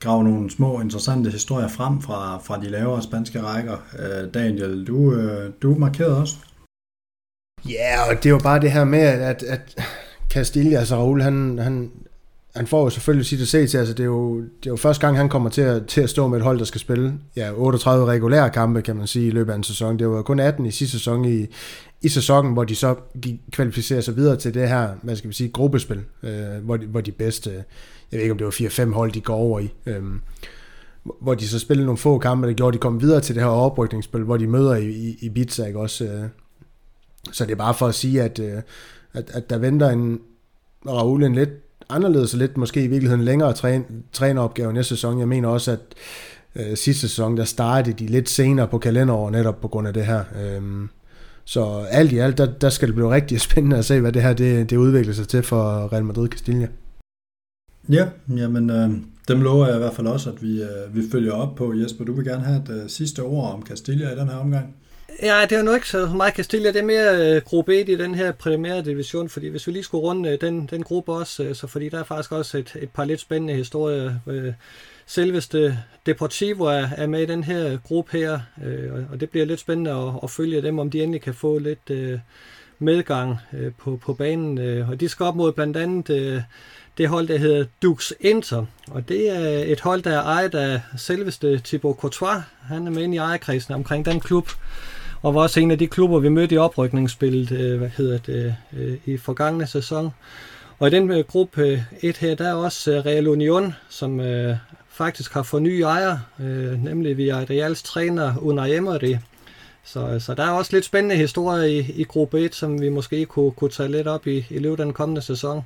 grave nogle små interessante historier frem fra, fra de lavere spanske rækker. Uh, Daniel, du, uh, du markerede også. Ja, yeah, og det var bare det her med, at, at Castilla, altså Raul, han, han, han får jo selvfølgelig sit at se til, altså det er jo, det er jo første gang, han kommer til at, til at stå med et hold, der skal spille ja, 38 regulære kampe, kan man sige, i løbet af en sæson. Det var kun 18 i sidste sæson i, i sæsonen, hvor de så kvalificerer sig videre til det her, hvad skal vi sige, gruppespil, øh, hvor, de, hvor de bedste, jeg ved ikke om det var 4-5 hold, de går over i, øh, hvor de så spillede nogle få kampe, der gjorde, at de kom videre til det her oprykningsspil, hvor de møder i, i, i Ibiza, ikke også? Øh. Så det er bare for at sige, at, øh, at, at der venter en Raul en lidt anderledes og lidt måske i virkeligheden længere træn, træneropgave næste sæson. Jeg mener også, at øh, sidste sæson, der startede de lidt senere på kalenderåret netop på grund af det her. Øhm, så alt i alt, der, der skal det blive rigtig [laughs] spændende at se, hvad det her det, det udvikler sig til for Real Madrid Castilla. Ja, jamen øh, dem lover jeg i hvert fald også, at vi, øh, vi følger op på. Jesper, du vil gerne have et øh, sidste ord om Castilla i den her omgang. Ja, det er jo ikke så meget Castilla, det er mere øh, gruppe 1 i den her primære division, fordi hvis vi lige skulle runde øh, den, den gruppe også, øh, så fordi der er faktisk også et, et par lidt spændende historier. Øh, selveste Deportivo er, er med i den her øh, gruppe her, øh, og det bliver lidt spændende at, at følge dem, om de endelig kan få lidt øh, medgang øh, på, på banen. Øh, og de skal op mod blandt andet øh, det hold, der hedder Dux Inter, og det er et hold, der er ejet af selveste Thibaut Courtois. Han er med ind i ejerkredsen omkring den klub og var også en af de klubber, vi mødte i oprykningsspillet øh, hvad hedder det, øh, i forgangne sæson. Og i den øh, gruppe øh, 1 her, der er også øh, Real Union, som øh, faktisk har fået nye ejere, øh, nemlig via Reals træner Unai Emery. Så, så der er også lidt spændende historier i, i gruppe 1, som vi måske kunne, kunne tage lidt op i, i løbet af den kommende sæson.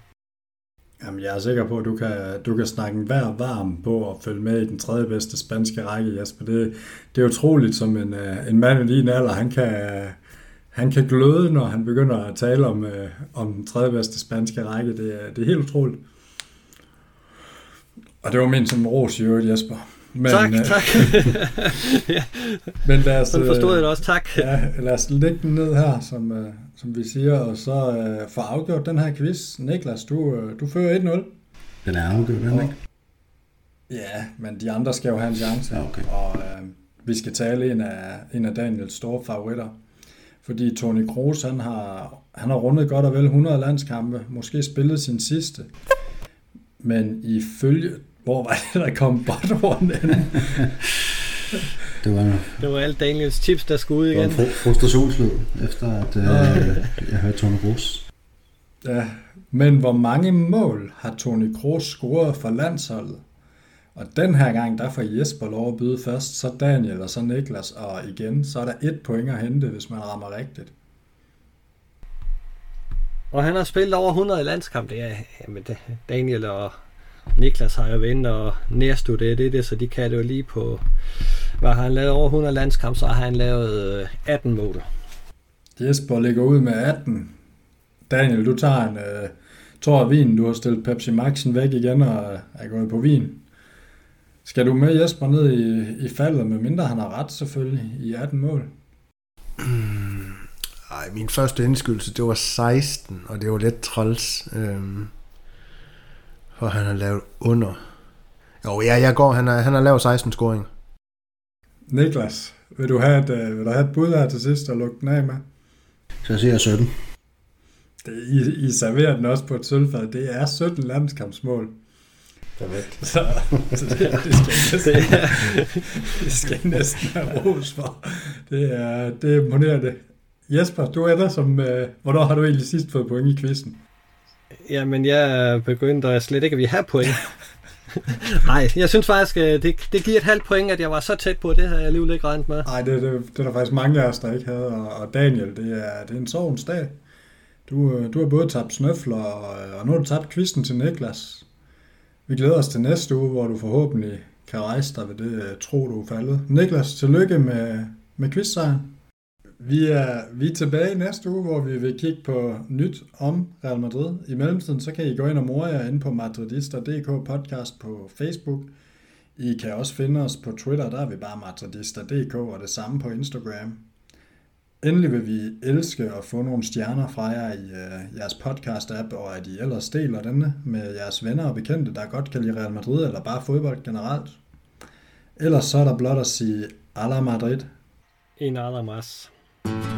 Jamen, jeg er sikker på, at du kan, du kan snakke hver varm på at følge med i den tredje bedste spanske række, Jesper. Det, det er utroligt, som en, øh, en mand i din alder, han kan, han kan gløde, når han begynder at tale om, øh, om den tredje bedste spanske række. Det, det er helt utroligt. Og det var min som ros i øvrigt, Jesper. Men, tak, øh, tak. [laughs] Men lad os, Sådan forstod jeg det også, tak. ja, lad os lægge den ned her, som, øh, som vi siger, og så øh, få afgjort den her quiz. Niklas, du, øh, du fører 1-0. Den er afgjort, den ikke? Ja, men de andre skal jo have en chance. Ja, okay. Og øh, vi skal tale en af, en af Daniels store favoritter. Fordi Toni Kroos, han har, han har rundet godt og vel 100 landskampe, måske spillet sin sidste. Men ifølge hvor var det, der kom botthorn [laughs] det var, det var alt Daniels tips, der skulle ud igen. Det var frustrationslød, efter at øh, jeg hørte Toni Kroos. Ja, men hvor mange mål har Toni Kroos scoret for landsholdet? Og den her gang, der får Jesper lov at byde først, så Daniel og så Niklas, og igen, så er der et point at hente, hvis man rammer rigtigt. Og han har spillet over 100 landskampe, ja, jamen Daniel og Niklas har jo vendt og nærstuderet det, det, så de kan det jo lige på, hvad har han lavet over 100 landskampe, så har han lavet 18 øh, mål. Jesper ligger ud med 18. Daniel, du tager en uh, tår af vin. Du har stillet Pepsi Maxen væk igen og er gået på vin. Skal du med Jesper ned i, i faldet, med mindre han har ret selvfølgelig, i 18 mål? [clears throat] Ej, min første indskydelse, det var 16, og det var lidt træls. Øhm, for han har lavet under. Jo, ja, jeg går, han har, han har lavet 16 scoring. Niklas, vil du have et, uh, vil du have et bud her til sidst og lukke den af med? Så jeg siger 17. Det, I, I serverer den også på et sølvfad. Det er 17 landskampsmål. Perfekt. Så, så det, det, skal næsten, det skal næsten have ros for. Det er, det er imponerende. Jesper, du er der som... Uh, hvornår har du egentlig sidst fået point i quizzen? Jamen, jeg begyndte at slet ikke at vi have point. [laughs] Nej, jeg synes faktisk, øh, det, det giver et halvt point, at jeg var så tæt på. Det havde jeg alligevel ikke regnet med. Nej, det, det, det er der faktisk mange af os, der ikke havde. Og, og Daniel, det er, det er en sovens dag. Du, øh, du har både tabt snøfler, og, øh, og nu har du tabt kvisten til Niklas. Vi glæder os til næste uge, hvor du forhåbentlig kan rejse dig ved det tro, du er faldet. Niklas, tillykke med, med quizsejren. Vi er, vi er tilbage næste uge, hvor vi vil kigge på nyt om Real Madrid. I mellemtiden så kan I gå ind og more jer ind på madridista.dk podcast på Facebook, I kan også finde os på Twitter, der er vi bare madridista.dk og det samme på Instagram. Endelig vil vi elske at få nogle stjerner fra jer i øh, jeres podcast-app, og at I ellers deler denne med jeres venner og bekendte, der godt kan lide Real Madrid eller bare fodbold generelt. Ellers så er der blot at sige, Ala Madrid. En Ala Mas. Bye.